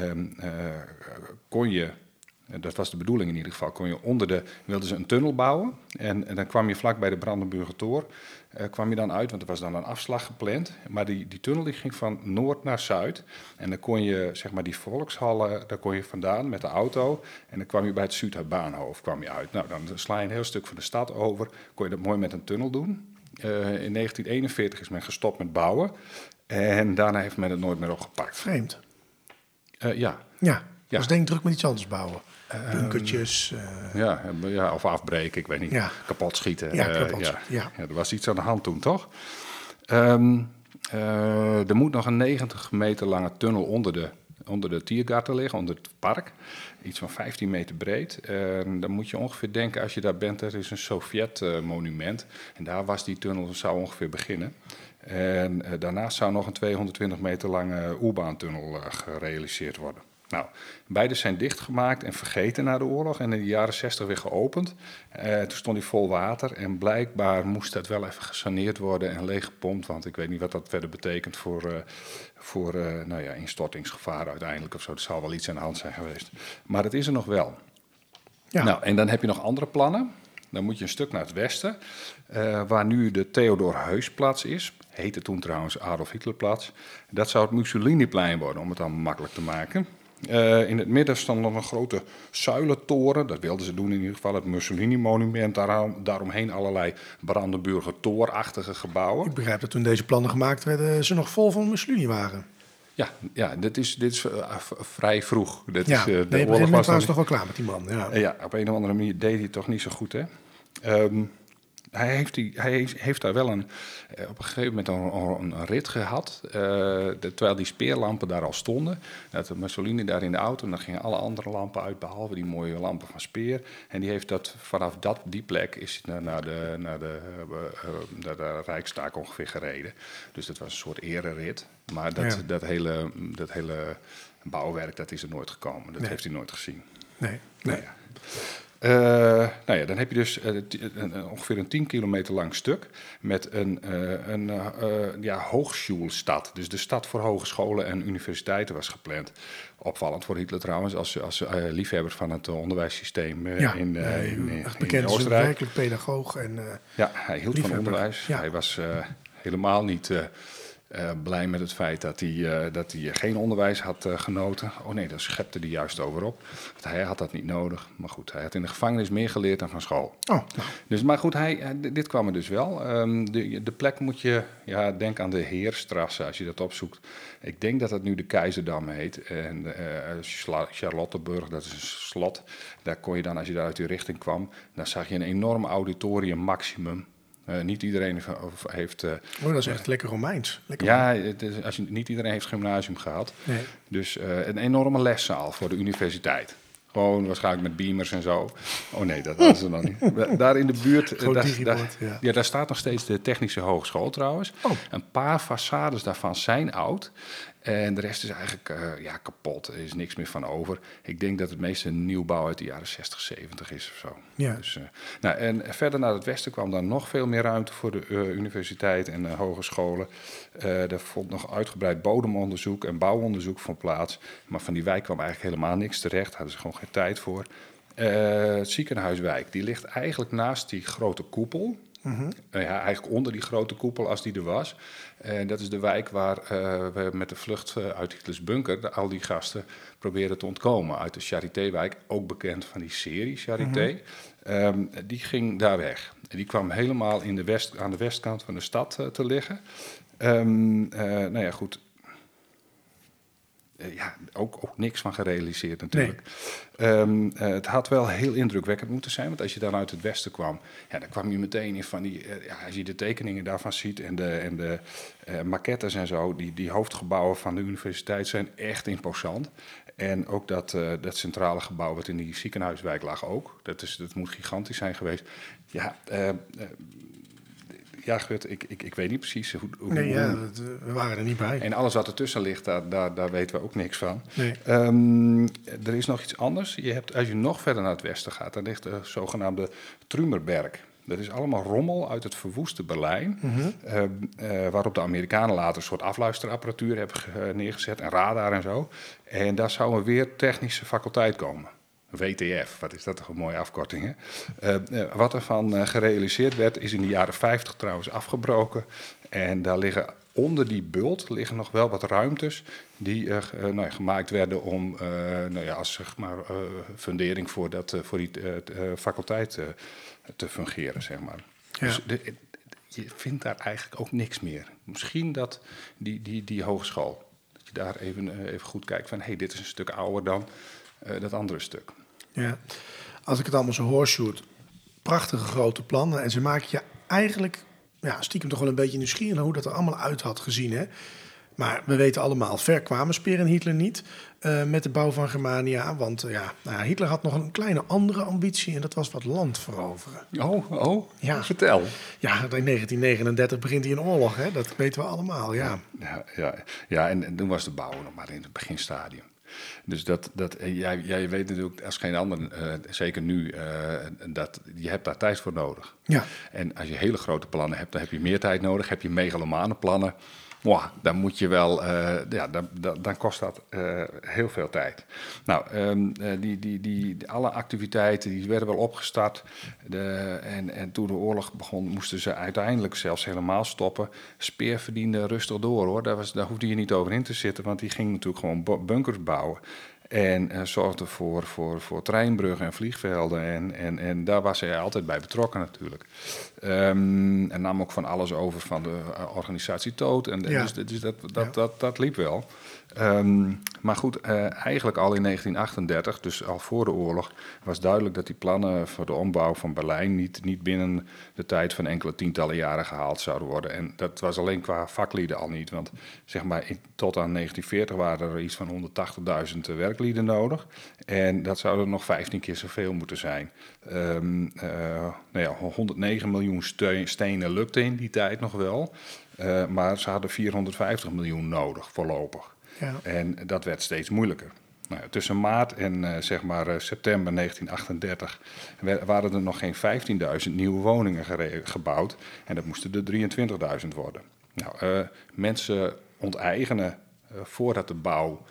um, kon je, dat was de bedoeling in ieder geval, kon je onder de, wilden ze een tunnel bouwen. En, en dan kwam je vlak bij de Brandenburger Tor, kwam je dan uit, want er was dan een afslag gepland. Maar die, die tunnel die ging van noord naar zuid. En dan kon je, zeg maar, die volkshallen, daar kon je vandaan met de auto. En dan kwam je bij het Zuidbaanhoofd kwam je uit. Nou, dan sla je een heel stuk van de stad over, kon je dat mooi met een tunnel doen. Uh, in 1941 is men gestopt met bouwen. En daarna heeft men het nooit meer opgepakt. Vreemd. Uh, ja. Ja, ja. Dus denk druk met iets anders bouwen. Uh, Bunkertjes. Ja, ja, of afbreken, ik weet niet. Ja. Kapot schieten. Ja, kapot, ja. ja. er was iets aan de hand toen, toch? Um, er moet nog een 90 meter lange tunnel onder de onder de Tiergarten liggen, onder het park. Iets van 15 meter breed. En dan moet je ongeveer denken, als je daar bent, er is een Sovjet-monument. En daar was die tunnel, zou ongeveer beginnen. En uh, daarnaast zou nog een 220 meter lange U-baantunnel uh, gerealiseerd worden. Nou, beide zijn dichtgemaakt en vergeten na de oorlog en in de jaren 60 weer geopend. Uh, toen stond hij vol water en blijkbaar moest dat wel even gesaneerd worden en leeggepompt. Want ik weet niet wat dat verder betekent voor, uh, voor uh, nou ja, instortingsgevaar uiteindelijk of zo. Er zal wel iets aan de hand zijn geweest. Maar het is er nog wel. Ja. Nou, en dan heb je nog andere plannen. Dan moet je een stuk naar het westen, waar nu de Theodor Heusplatz is. Heette toen trouwens Adolf Hitlerplatz. Dat zou het Mussoliniplein worden, om het dan makkelijk te maken. Uh, in het midden stond nog een grote zuilentoren. Dat wilden ze doen in ieder geval. Het Mussolini-monument. Daarom, daaromheen allerlei Brandenburger toorachtige gebouwen. Ik begrijp dat toen deze plannen gemaakt werden, ze nog vol van Mussolini waren. Ja, ja dit is, dit is uh, vrij vroeg. Dit ja, is, uh, de oorlog was, was toch wel klaar met die man. Ja. ja, op een of andere manier deed hij het toch niet zo goed, hè? Um, hij heeft, die, hij heeft daar wel een, eh, op een gegeven moment een, een rit gehad. Uh, de, terwijl die speerlampen daar al stonden. Dat Mussolini daar in de auto. En dan gingen alle andere lampen uit, behalve die mooie lampen van Speer. En die heeft dat vanaf dat, die plek is naar, naar, de, naar, de, uh, naar de Rijkstaak ongeveer gereden. Dus dat was een soort ererit. Maar dat, ja. dat, hele, dat hele bouwwerk dat is er nooit gekomen. Dat nee. heeft hij nooit gezien. Nee. nee. Ja. Uh, nou ja, dan heb je dus uh, een, ongeveer een 10 kilometer lang stuk met een, een ja, hoogschulstad. Dus de stad voor hogescholen en universiteiten was gepland. Opvallend voor Hitler trouwens, als, als liefhebber van het onderwijssysteem ja, in, in, in, bekend in Oostenrijk. werkelijk pedagoog. En, ja, hij hield van onderwijs. Ja. Hij was helemaal niet uh, blij met het feit dat hij, uh, dat hij geen onderwijs had uh, genoten. Oh nee, daar schepte hij juist over op. Want hij had dat niet nodig. Maar goed, hij had in de gevangenis meer geleerd dan van school. Oh, dus, maar goed, hij, dit kwam er dus wel. Um, de, de plek moet je, ja, denk aan de Heerstrasse als je dat opzoekt. Ik denk dat het nu de Keizerdam heet. En Charlottenburg, dat is een slot. Daar kon je dan, als je daar uit die richting kwam, dan zag je een enorm auditorium maximum uh, niet iedereen heeft. Uh, oh, dat is echt lekker Romeins. Lekker ja, als je, niet iedereen heeft gymnasium gehad. Nee. Dus uh, een enorme leszaal voor de universiteit. Gewoon waarschijnlijk met beamers en zo. Oh nee, dat was er nog niet. Daar in de buurt, daar, daar, ja. ja. daar staat nog steeds de Technische Hogeschool trouwens. Oh. Een paar façades daarvan zijn oud. En de rest is eigenlijk uh, ja, kapot. Er is niks meer van over. Ik denk dat het meeste nieuwbouw uit de jaren 60, 70 is of zo. Ja. Dus, uh, nou, en verder naar het westen kwam dan nog veel meer ruimte voor de uh, universiteit en hogescholen. er vond nog uitgebreid bodemonderzoek en bouwonderzoek van plaats. Maar van die wijk kwam eigenlijk helemaal niks terecht. Hadden ze gewoon geen tijd voor. het ziekenhuiswijk, die ligt eigenlijk naast die grote koepel. Mm ja, eigenlijk onder die grote koepel als die er was. En dat is de wijk waar uh, we met de vlucht uh, uit Hitlers bunker de, al die gasten proberen te ontkomen. Uit de Charité-wijk, ook bekend van die serie Charité. Mm -hmm. um, die ging daar weg. En die kwam helemaal in de west, aan de westkant van de stad uh, te liggen. Um, nou ja, goed. Uh, ja, ook, ook niks van gerealiseerd natuurlijk. Nee. Um, uh, het had wel heel indrukwekkend moeten zijn, want als je dan uit het westen kwam, ja, dan kwam je meteen in van die, uh, ja, als je de tekeningen daarvan ziet en de, en de maquettes en zo, die, die hoofdgebouwen van de universiteit zijn echt imposant. En ook dat, dat centrale gebouw wat in die ziekenhuiswijk lag ook, dat, is, dat moet gigantisch zijn geweest. Ja, ja, Gut, ik, ik, ik weet niet precies hoe... hoe nee, ja, we waren er niet bij. En alles wat ertussen ligt, daar, daar, daar weten we ook niks van. Nee. Um, er is nog iets anders. Je hebt, als je nog verder naar het westen gaat, dan ligt de zogenaamde Trumerberg. Dat is allemaal rommel uit het verwoeste Berlijn. Mm -hmm. uh, uh, waarop de Amerikanen later een soort afluisterapparatuur hebben neergezet en radar en zo. En daar zou een weer technische faculteit komen. WTF, wat is dat toch een mooie afkorting, hè? Uh, wat ervan uh, gerealiseerd werd, is in de jaren 50 trouwens afgebroken. En daar liggen onder die bult liggen nog wel wat ruimtes die nou ja, gemaakt werden om nou ja, als zeg maar, fundering voor, dat, voor die faculteit te fungeren. Zeg maar. Ja. Dus de, je vindt daar eigenlijk ook niks meer. Misschien dat die, die, die hogeschool, dat je daar even, even goed kijkt van hé, hey, dit is een stuk ouder dan dat andere stuk. Ja, als ik het allemaal zo hoor, Sjoerd, prachtige grote plannen. En ze maken je eigenlijk ja, stiekem toch wel een beetje nieuwsgierig naar hoe dat er allemaal uit had gezien. Hè? Maar we weten allemaal, ver kwamen Speer en Hitler niet uh, met de bouw van Germania. Want uh, ja, nou ja, Hitler had nog een kleine andere ambitie en dat was wat land veroveren. Oh, oh ja. vertel. Ja, in 1939 begint hij een oorlog, hè? dat weten we allemaal, ja. Ja, ja, ja. en, en toen was de bouw nog maar in het beginstadium. Dus dat, dat, eh, jij, jij weet natuurlijk als geen ander, uh, zeker nu, uh, dat je hebt daar tijd voor nodig. Ja. En als je hele grote plannen hebt, dan heb je meer tijd nodig. Heb je megalomane plannen, dan moet je wel, uh, ja, dan, dan, dan, kost dat uh, heel veel tijd. Nou, um, die, die, die, alle activiteiten die werden wel opgestart. De, en, en toen de oorlog begon, moesten ze uiteindelijk zelfs helemaal stoppen. Speer verdiende rustig door hoor. Daar, was, daar hoefde je niet over in te zitten, want die ging natuurlijk gewoon bunkers bouwen. En uh, zorgde voor, voor, voor treinbruggen en vliegvelden. En, en, en daar was hij altijd bij betrokken natuurlijk. Um, en nam ook van alles over van de uh, organisatie Toot. En, ja. Dus, dus dat, dat, ja. dat, dat liep wel. Um, maar goed, uh, eigenlijk al in 1938, dus al voor de oorlog, was duidelijk dat die plannen voor de ombouw van Berlijn niet, niet binnen de tijd van enkele tientallen jaren gehaald zouden worden. En dat was alleen qua vaklieden al niet, want zeg maar tot aan 1940 waren er iets van 180.000 werklieden nodig. En dat zou er nog 15 keer zoveel moeten zijn. Um, uh, nou ja, 109 miljoen stenen lukte in die tijd nog wel. Maar ze hadden 450 miljoen nodig voorlopig. Ja. En dat werd steeds moeilijker. Nou tussen maart en uh, zeg maar uh, september 1938 waren er nog geen 15.000 nieuwe woningen gebouwd. En dat moesten er 23.000 worden. Nou, uh, mensen onteigenen voordat de bouw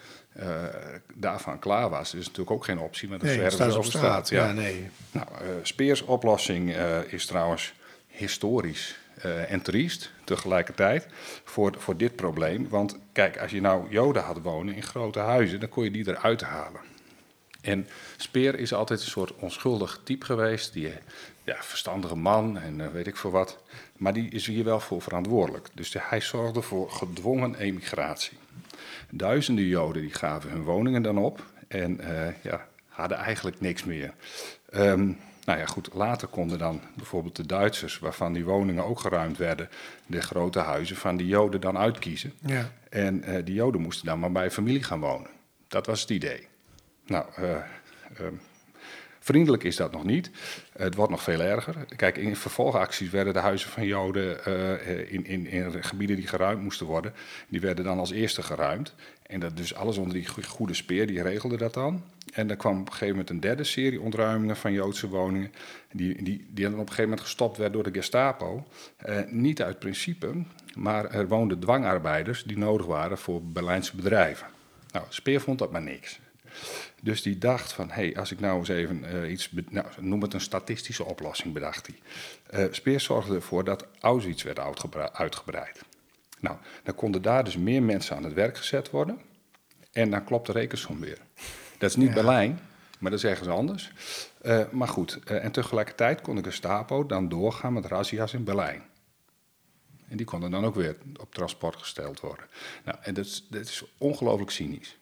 daarvan klaar was, is natuurlijk ook geen optie. Maar dat nee, staat op straat. Ja. ja. nee. Nou, Speers oplossing is trouwens historisch uh, en triest tegelijkertijd voor, voor dit probleem. Want kijk, als je nou Joden had wonen in grote huizen, dan kon je die eruit halen. En Speer is altijd een soort onschuldig type geweest, die ja, verstandige man en uh, weet ik veel wat. Maar die is hier wel voor verantwoordelijk. Dus hij zorgde voor gedwongen emigratie. Duizenden Joden die gaven hun woningen dan op en uh, ja, hadden eigenlijk niks meer. Um, nou ja, goed, later konden dan bijvoorbeeld de Duitsers, waarvan die woningen ook geruimd werden, de grote huizen van die Joden dan uitkiezen. Ja. En uh, die Joden moesten dan maar bij familie gaan wonen. Dat was het idee. Nou, uh, uh, vriendelijk is dat nog niet. het wordt nog veel erger. Kijk, in vervolgacties werden de huizen van Joden in, in, in gebieden die geruimd moesten worden, die werden dan als eerste geruimd. En dat dus alles onder die goede speer, die regelde dat dan. En er kwam op een gegeven moment een derde serie ontruimingen van Joodse woningen. Die, die, die dan op een gegeven moment gestopt werd door de Gestapo. Eh, niet uit principe, maar er woonden dwangarbeiders die nodig waren voor Berlijnse bedrijven. Nou, Speer vond dat maar niks. Dus die dacht van, hé, hey, als ik nou eens even uh, iets, nou, noem het een statistische oplossing, bedacht hij. Uh, Speer zorgde ervoor dat Auschwitz werd uitgebreid. Nou, dan konden daar dus meer mensen aan het werk gezet worden. En dan klopt de rekensom weer. Dat is niet Berlijn, maar dat is ergens anders. Uh, maar goed, uh, en tegelijkertijd kon de Gestapo dan doorgaan met razzia's in Berlijn. En die konden dan ook weer op transport gesteld worden. Nou, en dat is, dat is ongelooflijk cynisch.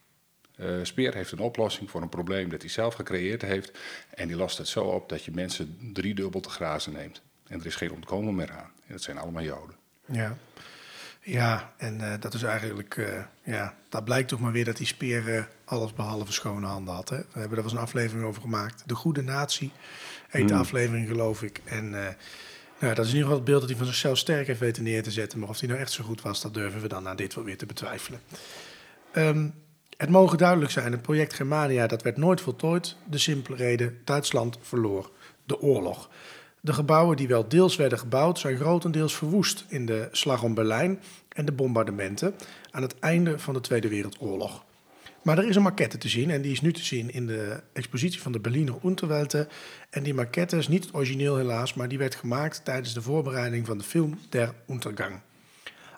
Uh, Speer heeft een oplossing voor een probleem dat hij zelf gecreëerd heeft. En die lost het zo op dat je mensen driedubbel te grazen neemt. En er is geen ontkomen meer aan. En dat zijn allemaal Joden. Ja. Ja, en uh, dat is eigenlijk, uh, ja, dat blijkt toch maar weer dat die speer uh, alles behalve schone handen had. Hè? We hebben er was een aflevering over gemaakt. De Goede Natie heet de aflevering, geloof ik. En nou, dat is in ieder geval het beeld dat hij van zichzelf sterk heeft weten neer te zetten. Maar of hij nou echt zo goed was, dat durven we dan na dit wel weer te betwijfelen. Um, het mogen duidelijk zijn, het project Germania dat werd nooit voltooid. De simpele reden, Duitsland verloor de oorlog. De gebouwen die wel deels werden gebouwd, zijn grotendeels verwoest in de slag om Berlijn en de bombardementen aan het einde van de Tweede Wereldoorlog. Maar er is een maquette te zien en die is nu te zien in de expositie van de Berliner Unterwelte. En die maquette is niet het origineel helaas, maar die werd gemaakt tijdens de voorbereiding van de film Der Untergang.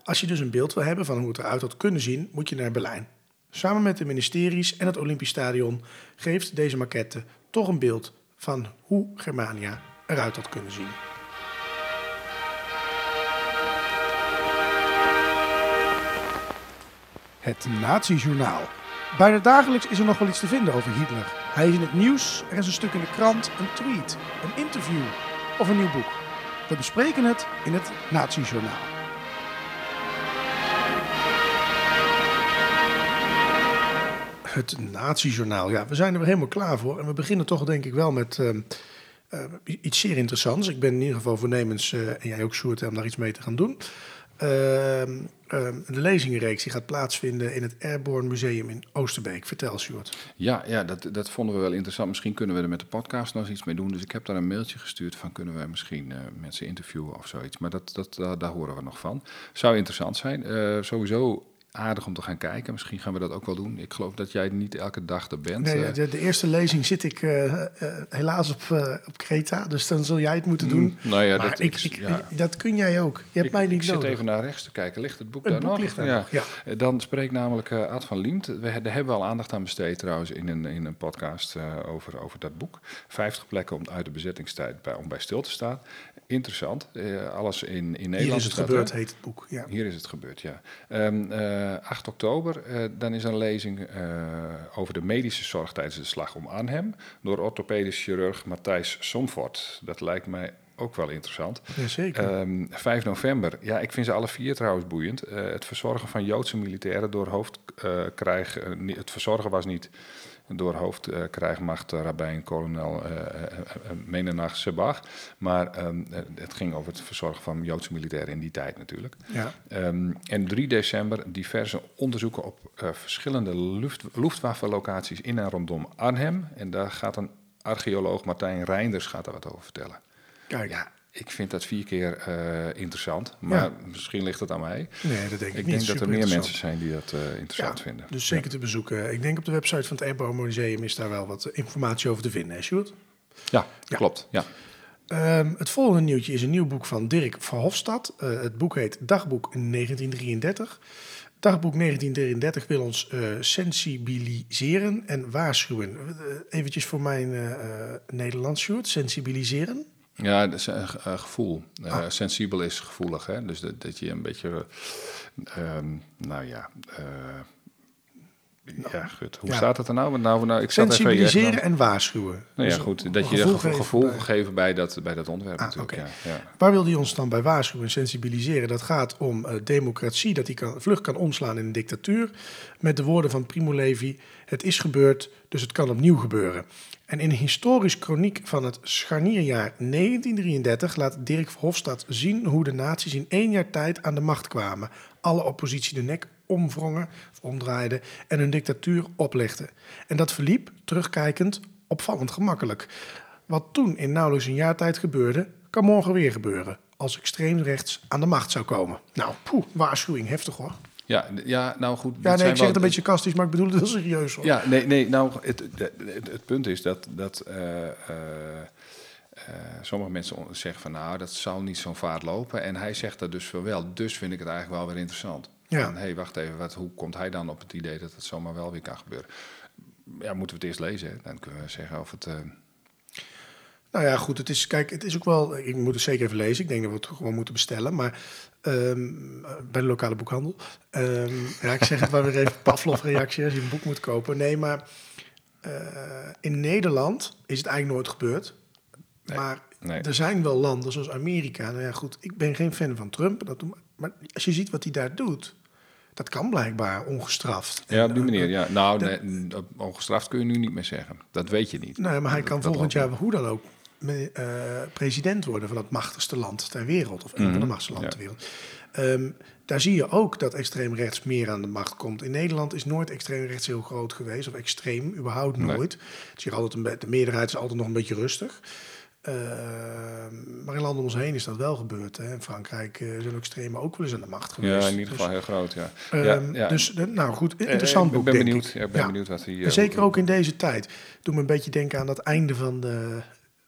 Als je dus een beeld wil hebben van hoe het eruit had kunnen zien, moet je naar Berlijn. Samen met de ministeries en het Olympisch Stadion geeft deze maquette toch een beeld van hoe Germania eruit had kunnen zien. Het Nazi-journaal. Bijna dagelijks is er nog wel iets te vinden over Hitler. Hij is in het nieuws, er is een stuk in de krant, een tweet, een interview of een nieuw boek. We bespreken het in het Nazi-journaal. Het Nazi-journaal. Ja, we zijn er weer helemaal klaar voor. En we beginnen toch denk ik wel met uh, iets zeer interessants. Ik ben in ieder geval voornemens, uh, en jij ook Sjoerd, om daar iets mee te gaan doen. Ehm, ehm, de lezingenreeks die gaat plaatsvinden in het Airborne Museum in Oosterbeek. Vertel, Sjoerd. Ja, ja dat, dat vonden we wel interessant. Misschien kunnen we er met de podcast nog iets mee doen. Dus ik heb daar een mailtje gestuurd van kunnen we misschien uh, mensen interviewen of zoiets. Maar dat, dat, daar, horen we nog van. Zou interessant zijn. Sowieso aardig om te gaan kijken. Misschien gaan we dat ook wel doen. Ik geloof dat jij niet elke dag er bent. Nee, de, de eerste lezing zit ik uh, uh, helaas op, uh, op Creta, dus dan zul jij het moeten doen. Mm, nou ja, maar dat, ik, ik, ja. dat kun jij ook. Je hebt ik, mij niet ik nodig. zit even naar rechts te kijken. Ligt het boek het daar boek nog? Ligt daar ja. nog, ja. Dan spreekt namelijk Ad van Liemt. We, daar hebben we al aandacht aan besteed trouwens in een, in een podcast over, over dat boek. 50 plekken om uit de bezettingstijd bij, om bij stil te staan. Interessant. alles in, in Nederland. Hier is het gebeurd, heet het boek. Ja. Hier is het gebeurd, ja. Um, 8 oktober Uh, dan is een lezing uh, over de medische zorg tijdens de slag om Arnhem door orthopedisch chirurg Matthijs Somfort. Dat lijkt mij ook wel interessant. Jazeker. Ehm 5 november. Ja, ik vind ze alle vier trouwens boeiend. Eh, het verzorgen van Joodse militairen door hoofdkrijg... eh, niet- het verzorgen was niet door hoofdkrijgmacht uh, rabbijn kolonel eh, eh, eh, Menenach Sebach. Maar ehm, eh, het ging over het verzorgen van Joodse militairen in die tijd natuurlijk. ja. Ehm, en 3 december diverse onderzoeken op eh, verschillende lucht, Luftwaffe-locaties in en rondom Arnhem. En daar gaat een archeoloog Martijn Reinders gaat daar wat over vertellen. Kijk, Ja, ik vind dat vier keer eh, interessant, maar Ja. misschien ligt het aan mij. nee, dat denk ik, Ik niet. denk dat er meer mensen zijn die dat eh, interessant Ja, vinden. Dus zeker te bezoeken. Ik denk op de website van het Erbo Museum is daar wel wat informatie over te vinden, hè, Sjoerd? Ja, Ja. klopt. Ja. Ehm, het volgende nieuwtje is een nieuw boek van Dirk Verhofstadt. Eh, het boek heet Dagboek 1933. Dagboek 1933 wil ons sensibiliseren en waarschuwen. Uh, eventjes voor mijn uh, uh, Nederlands, Sjoerd. Sensibiliseren? Ja, dat is een uh, gevoel. Ah. Sensibel is gevoelig, hè? Dus dat, dat je een beetje... Um, nou ja... Ja, goed. Hoe ja. staat het er nou? nou, nou ik Sensibiliseren even, en waarschuwen. Nou ja, dus goed. Dat je gevoel, gevoel, gevoel geven, bij dat, bij dat onderwerp ah, natuurlijk. Okay. Ja, ja. Waar wil hij ons dan bij waarschuwen en sensibiliseren? Dat gaat om uh, democratie, dat die kan, vlug kan omslaan in een dictatuur. Met de woorden van Primo Levi, het is gebeurd, dus het kan opnieuw gebeuren. En in een historisch chroniek van het scharnierjaar 1933 laat Dirk Verhofstadt zien hoe de nazi's in één jaar tijd aan de macht kwamen. Alle oppositie de nek omwrongen, omdraaiden en hun dictatuur oplegden. En dat verliep, terugkijkend, opvallend gemakkelijk. Wat toen in nauwelijks een jaar tijd gebeurde, kan morgen weer gebeuren. Als extreem rechts aan de macht zou komen. Nou, poeh, waarschuwing, heftig hoor. Ja, ja, nou goed. Ja, nee, ik zeg het een beetje kastisch, maar ik bedoel het heel serieus hoor. Ja, nee, nee nou, het, het, het, het punt is dat, dat uh, uh, uh, sommige mensen zeggen van nou, dat zal niet zo'n vaart lopen. En hij zegt dat dus wel. Dus vind ik het eigenlijk wel weer interessant. Ja. Hé, hey, wacht even, wat, hoe komt hij dan op het idee dat het zomaar wel weer kan gebeuren? Ja, moeten we het eerst lezen, hè? dan kunnen we zeggen of het... Nou ja, goed, het is, kijk, het is ook wel, ik moet het zeker even lezen. Ik denk dat we het gewoon moeten bestellen, maar um, bij de lokale boekhandel. Um, ja, ik zeg het maar weer even, Pavlov-reactie als je een boek moet kopen. Nee, maar uh, in Nederland is het eigenlijk nooit gebeurd. Nee, maar nee. er zijn wel landen zoals Amerika. Nou ja, goed, ik ben geen fan van Trump. Dat, maar als je ziet wat hij daar doet, dat kan blijkbaar ongestraft. Ja, op die manier, ja. Nou, dat, nee, ongestraft kun je nu niet meer zeggen. Dat weet je niet. Nee, maar hij kan dat volgend jaar, hoe dan ook, president worden van het machtigste land ter wereld. Of een mm -hmm. van de machtigste landen ja. ter wereld. Um, daar zie je ook dat extreem rechts meer aan de macht komt. In Nederland is nooit extreem rechts heel groot geweest. Of extreem, überhaupt nooit. Nee. altijd een, de meerderheid is altijd nog een beetje rustig. Uh, maar in landen om ons heen is dat wel gebeurd. Hè. In Frankrijk uh, zijn ook extremen ook wel eens aan de macht geweest. Ja, in ieder geval dus, heel groot, ja. Um, ja, ja. Dus, nou goed, interessant uh, boek, ik ben benieuwd, ik. Ja, ik ben benieuwd wat hij... Zeker ook in deze tijd. Doe me een beetje denken aan dat einde van de...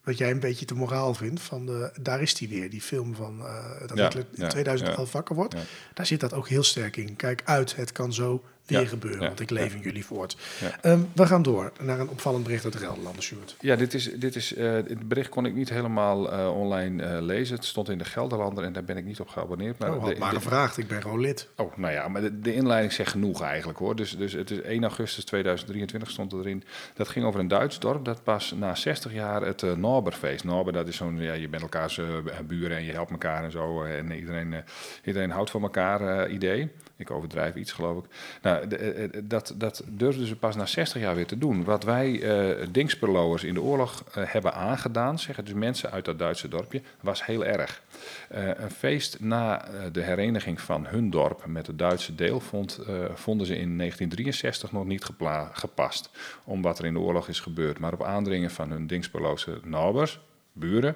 Wat jij een beetje te moraal vindt, van daar is hij weer, die film van uh, dat Hitler in 2011 wakker wordt. Daar zit dat ook heel sterk in. Kijk uit, het kan zo weer ja, gebeuren, ja, want ik leef ja. in jullie voort. Um, we gaan door naar een opvallend bericht uit de Gelderlander, Stuart. Ja, dit is, dit is, uh, het bericht kon ik niet helemaal uh, online uh, lezen. Het stond in de Gelderlander en daar ben ik niet op geabonneerd. Maar oh, had de, maar de, gevraagd, ik ben gewoon lid. Oh, nou ja, maar de, de, inleiding zegt genoeg eigenlijk hoor. Dus, dus het is 1 augustus 2023 stond erin. Dat ging over een Duits dorp dat pas na 60 jaar het uh, Norberfeest. Norber, dat is zo'n, ja, je bent elkaars buren en je helpt elkaar en zo. En iedereen, iedereen houdt van elkaar idee. Ik overdrijf iets, geloof ik. Nou, de, dat, dat durfden ze pas na 60 jaar weer te doen. Wat wij uh, Dingsperloers in de oorlog hebben aangedaan, zeggen dus mensen uit dat Duitse dorpje, was heel erg. Een feest na de hereniging van hun dorp met het Duitse deel vond, vonden ze in 1963 nog niet gepast. Om wat er in de oorlog is gebeurd. Maar op aandringen van hun Dingsperloze nabers, buren,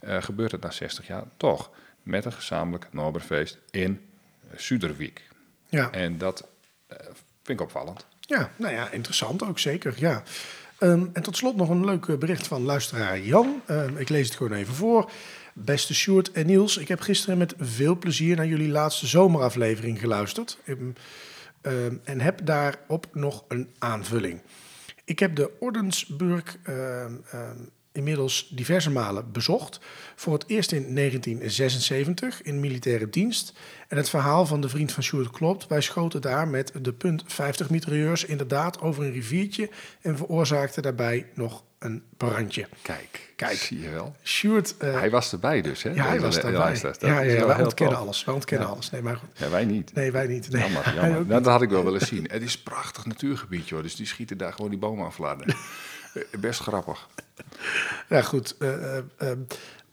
gebeurt het na 60 jaar toch. Met een gezamenlijk Noberfeest in Suderwijk. Ja. En dat uh, vind ik opvallend. Ja, nou ja, interessant ook zeker, ja. Um, en tot slot nog een leuk bericht van luisteraar Jan. Um, ik lees het gewoon even voor. Beste Sjoerd en Niels, ik heb gisteren met veel plezier naar jullie laatste zomeraflevering geluisterd. Um, en heb daarop nog een aanvulling. Ik heb de Ordensburg inmiddels diverse malen bezocht. Voor het eerst in 1976 in militaire dienst. En het verhaal van de vriend van Sjoerd klopt. Wij schoten daar met de punt 50 mitrailleurs inderdaad over een riviertje en veroorzaakten daarbij nog een brandje. Kijk, Kijk. zie je wel. Sjoerd, eh, Hij was erbij dus, hè? ja, hij was. Dat ja, ja, wel wij ontkennen alles. Wij ontkennen Ja. alles. Nee, maar goed. Ja, wij niet. Nee, wij niet. Nee. Jammer, jammer. Nou, dat had ik wel willen zien. Het is een prachtig natuurgebied, joh. Dus die schieten daar gewoon die bomen. Eh, Best grappig. Ja, goed. eh, eh, ehm,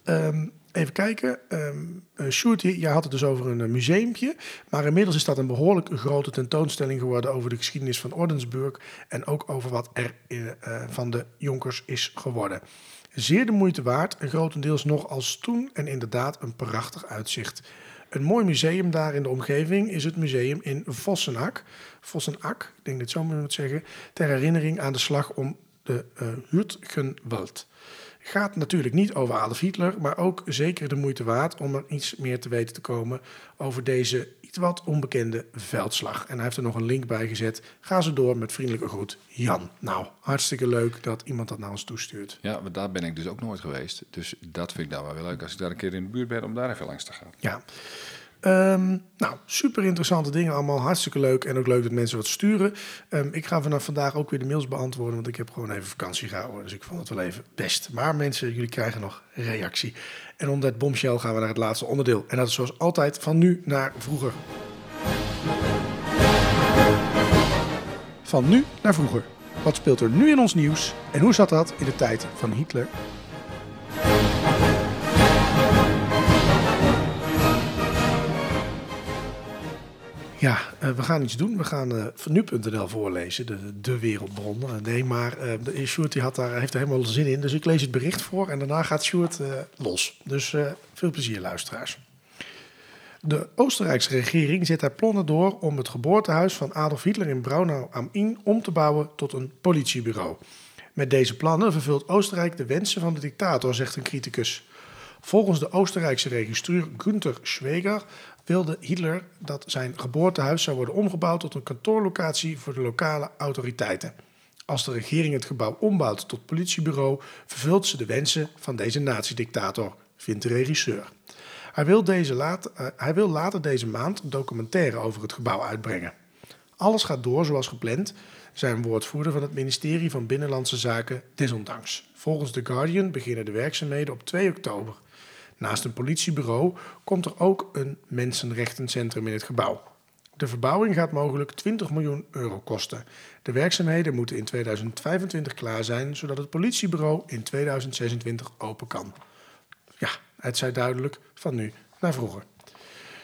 ehm, even kijken. Eh, Sjoerd, je had het dus over een museumpje. Maar inmiddels is dat een behoorlijk grote tentoonstelling geworden... over de geschiedenis van Ordensburg... en ook over wat er eh, eh, van de Jonkers is geworden. Zeer de moeite waard en grotendeels nog als toen... en inderdaad een prachtig uitzicht. Een mooi museum daar in de omgeving is het museum in Vossenak. Vossenak, ik denk dat zo moet zeggen... ter herinnering aan de slag om de uh. Gaat natuurlijk niet over Adolf Hitler, maar ook zeker de moeite waard om er iets meer te weten te komen over deze iets wat onbekende veldslag. En hij heeft er nog een link bij gezet. Ga ze door met vriendelijke groet, Jan. Nou, hartstikke leuk dat iemand dat naar ons toestuurt. Ja, maar daar ben ik dus ook nooit geweest. Dus dat vind ik nou wel weer leuk als ik daar een keer in de buurt ben om daar even langs te gaan. Ja. Um, nou, super interessante dingen allemaal. Hartstikke leuk. En ook leuk dat mensen wat sturen. Um, ik ga vanaf vandaag ook weer de mails beantwoorden. Want ik heb gewoon even vakantie gehouden. Dus ik vond het wel even best. Maar mensen, jullie krijgen nog reactie. En onder het bombshell gaan we naar het laatste onderdeel. En dat is zoals altijd van nu naar vroeger. Van nu naar vroeger. Wat speelt er nu in ons nieuws? En hoe zat dat in de tijd van Hitler? Ja, uh, we gaan iets doen. We gaan van nu.nl voorlezen, de, de wereldbron. Uh, nee, maar uh, Sjoerd had daar, heeft er helemaal zin in. Dus ik lees het bericht voor en daarna gaat Sjoerd los. Dus veel plezier, luisteraars. De Oostenrijkse regering zet haar plannen door om het geboortehuis van Adolf Hitler in Braunau am Inn om te bouwen tot een politiebureau. Met deze plannen vervult Oostenrijk de wensen van de dictator, zegt een criticus. Volgens de Oostenrijkse regisseur Günther Schweger wilde Hitler dat zijn geboortehuis zou worden omgebouwd tot een kantoorlocatie voor de lokale autoriteiten. Als de regering het gebouw ombouwt tot politiebureau, vervult ze de wensen van deze nazi-dictator, vindt de regisseur. Hij wil, deze laat, uh, hij wil later deze maand documentaire over het gebouw uitbrengen. Alles gaat door zoals gepland, zijn woordvoerder van het ministerie van Binnenlandse Zaken desondanks. Volgens The Guardian beginnen de werkzaamheden op 2 oktober. Naast een politiebureau komt er ook een mensenrechtencentrum in het gebouw. De verbouwing gaat mogelijk 20 miljoen euro kosten. De werkzaamheden moeten in 2025 klaar zijn, zodat het politiebureau in 2026 open kan. Ja, het zei duidelijk van nu naar vroeger.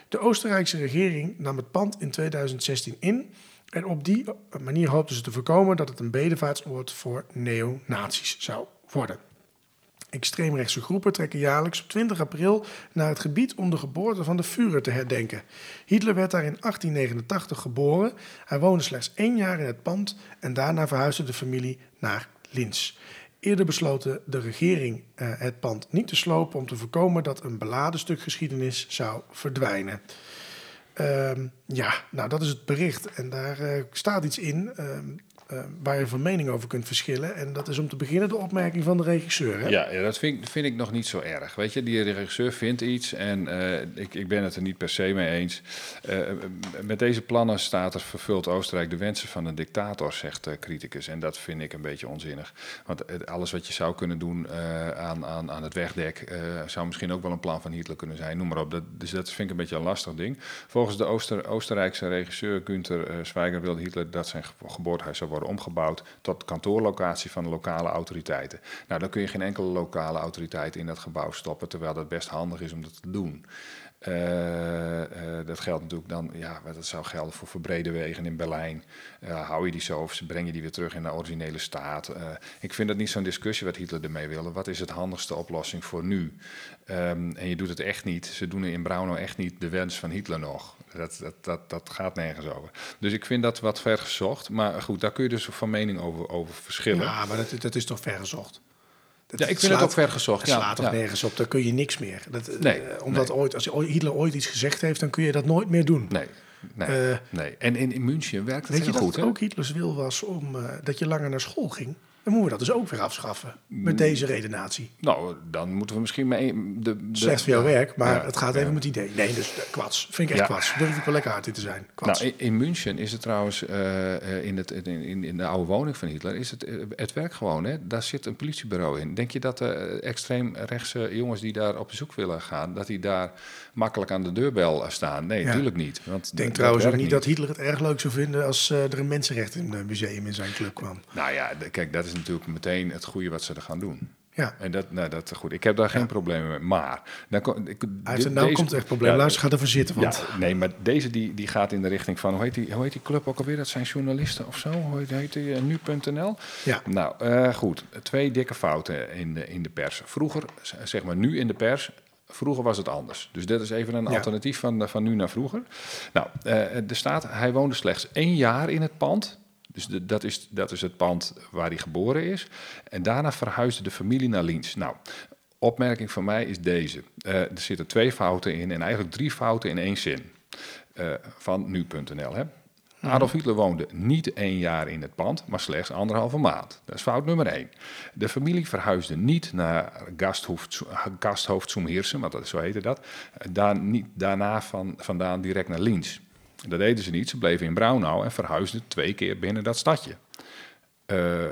De Oostenrijkse regering nam het pand in 2016 in en op die manier hoopten ze te voorkomen dat het een bedevaartsoord voor neonazies zou worden. Extreemrechtse groepen trekken jaarlijks op 20 april naar het gebied om de geboorte van de Führer te herdenken. Hitler werd daar in 1889 geboren. Hij woonde slechts één jaar in het pand en daarna verhuisde de familie naar Linz. Eerder besloten de regering uh, het pand niet te slopen om te voorkomen dat een beladen stuk geschiedenis zou verdwijnen. Uh, ja, nou dat is het bericht en daar uh, staat iets in. Uh, uh, waar je van mening over kunt verschillen. En dat is om te beginnen de opmerking van de regisseur. Hè? Ja, dat vind, vind ik nog niet zo erg. Weet je, die regisseur vindt iets en uh, ik, ik ben het er niet per se mee eens. Uh, met deze plannen staat er vervult Oostenrijk de wensen van een dictator, zegt de criticus. En dat vind ik een beetje onzinnig. Want alles wat je zou kunnen doen aan, aan, aan het wegdek zou misschien ook wel een plan van Hitler kunnen zijn. Noem maar op. Dat, dus dat vind ik een beetje een lastig ding. Volgens de Oostenrijkse regisseur Günther Zwijger wilde Hitler dat zijn geboortehuis zou worden omgebouwd tot kantoorlocatie van de lokale autoriteiten. Nou, dan kun je geen enkele lokale autoriteit in dat gebouw stoppen, terwijl dat best handig is om dat te doen. Uh, uh, dat geldt natuurlijk dan, ja, dat zou gelden voor verbrede wegen in Berlijn. Uh, hou je die zo of breng je die weer terug in de originele staat? ik vind dat niet zo'n discussie wat Hitler ermee wilde. Wat is het handigste oplossing voor nu? Um, en je doet het echt niet. Ze doen in Braunau echt niet de wens van Hitler nog. Dat, dat, dat, dat gaat nergens over. Dus ik vind dat wat ver gezocht. Maar goed, daar kun je dus van mening over, over verschillen. Ja, maar dat, dat is toch ver gezocht? Dat, ja, ik vind het ook ver gezocht. Het slaat ja, toch ja. nergens op, daar kun je niks meer. Dat, nee, uh, omdat nee. ooit, als Hitler ooit iets gezegd heeft, dan kun je dat nooit meer doen. Nee, nee, uh, nee. En in, in München werkt het weet heel je goed. dat het ook Hitlers wil was om uh, dat je langer naar school ging? Dan moeten we dat dus ook weer afschaffen. Met deze redenatie. Nou, dan moeten we misschien mee... De, de, Slecht voor jouw werk, maar Ja, het gaat even met het idee. Nee, dus eh, kwats. Vind ik echt Ja. kwats. Durf ik wel lekker hard in te zijn. Kwats. Nou, in, in München is het trouwens, eh, eh, in, het, in, in, in de oude woning van Hitler, is het, het werk gewoon. Hè? Daar zit een politiebureau in. Denk je dat de extreem rechtse jongens die daar op bezoek willen gaan, dat die daar makkelijk aan de deurbel staan? Nee, Ja. natuurlijk niet. Want ik denk trouwens ook niet dat Hitler het erg leuk zou vinden als er een mensenrechtenmuseum in zijn club kwam. Nou ja, kijk, dat is natuurlijk meteen het goede wat ze er gaan doen. Ja, En dat, nou, dat goed. Ik heb daar geen problemen mee. Maar dan ko- ik, nou deze- komt echt probleem. Ja, Luister, ga ervoor zitten. Want Ja, nee, maar deze die, die gaat in de richting van, hoe heet, die, hoe heet die club ook alweer? Dat zijn journalisten of zo? Hoe heet, heet die? eh, Nu.nl? Ja. Nou, eh, goed. Twee dikke fouten in de, in de pers. Vroeger, zeg maar nu in de pers, vroeger was het anders. Dus dit is even een alternatief van, van nu naar vroeger. Nou, eh, er staat, hij woonde slechts één jaar in het pand. Dus de, dat, is, dat is het pand waar hij geboren is. En daarna verhuisde de familie naar Liens. Nou, opmerking van mij is deze. Eh, er zitten twee fouten in en eigenlijk drie fouten in één zin. Eh, van nu.nl. Hè? Adolf Hitler woonde niet één jaar in het pand, maar slechts anderhalve maand. Dat is fout nummer één. De familie verhuisde niet naar Gasthof, Gasthoofd want dat, zo heette dat. Eh, Daar, niet, daarna van, vandaan direct naar Liens. Dat deden ze niet. Ze bleven in Braunau en verhuisden twee keer binnen dat stadje. Eh,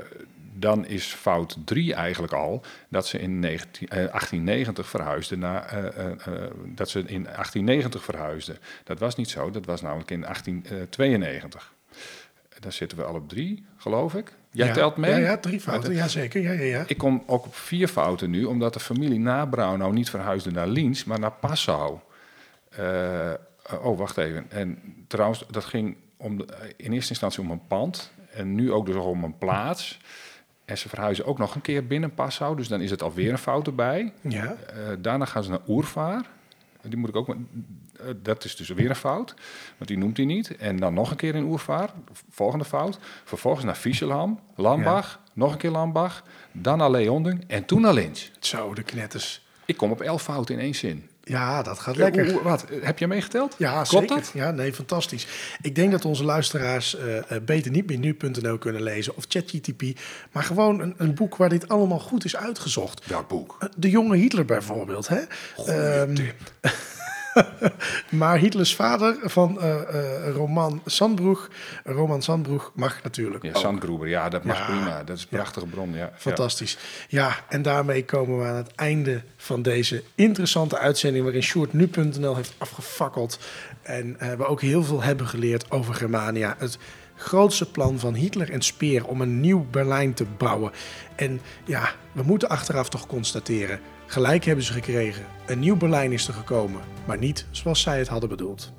dan is fout 3 eigenlijk al dat ze in 19, eh, 1890 verhuisden naar eh, dat ze in 1890 verhuisden. Dat was niet zo, dat was namelijk in 1892. Dan zitten we al op drie, geloof ik. Jij ja, telt mee? Ja, ja drie fouten. Ja, zeker. Ja, ja, ja. Ik kom ook op vier fouten nu, omdat de familie na Braunau niet verhuisde naar Liens, maar naar Passau. Eh, oh, wacht even. En trouwens, dat ging om de- in eerste instantie om een pand en nu ook dus om een plaats. En ze verhuizen ook nog een keer binnen Passau, dus dan is het alweer een fout erbij. ja. Eh, daarna gaan ze naar Oervaar. Die moet ik ook. eh, dat is dus weer een fout, want die noemt hij niet. En dan nog een keer in Oervaar, volgende fout. Vervolgens naar Fieselham, Lambach, nog een keer Lambach, dan naar Leonding en toen naar Lins. Zo, de knetters. Ik kom op elf fouten in één zin. Ja, dat gaat lekker. Wat? Heb je meegeteld? Ja, Klopt zeker. dat? Ja, nee, fantastisch. Ik denk dat onze luisteraars eh, eh, beter niet meer nu.nl kunnen lezen of ChatGTP, maar gewoon een, een boek waar dit allemaal goed is uitgezocht. Welk boek? Eh, De jonge Hitler bijvoorbeeld. Hè? Ehm, maar Hitlers vader van eh, eh, Roman Sandbroek, Roman Sandbroek mag natuurlijk Ja, ook. Sandgruber. Ja, dat mag Ja. prima. Dat is een prachtige bron. Ja. Fantastisch. Ja. en daarmee komen we aan het einde van deze interessante uitzending... waarin Sjoerd nu.nl heeft afgefakkeld. En eh, we ook heel veel hebben geleerd over Germania. Het grootste plan van Hitler en Speer om een nieuw Berlijn te bouwen. En ja, we moeten achteraf toch constateren... gelijk hebben ze gekregen. Een nieuw Berlijn is er gekomen, maar niet zoals zij het hadden bedoeld.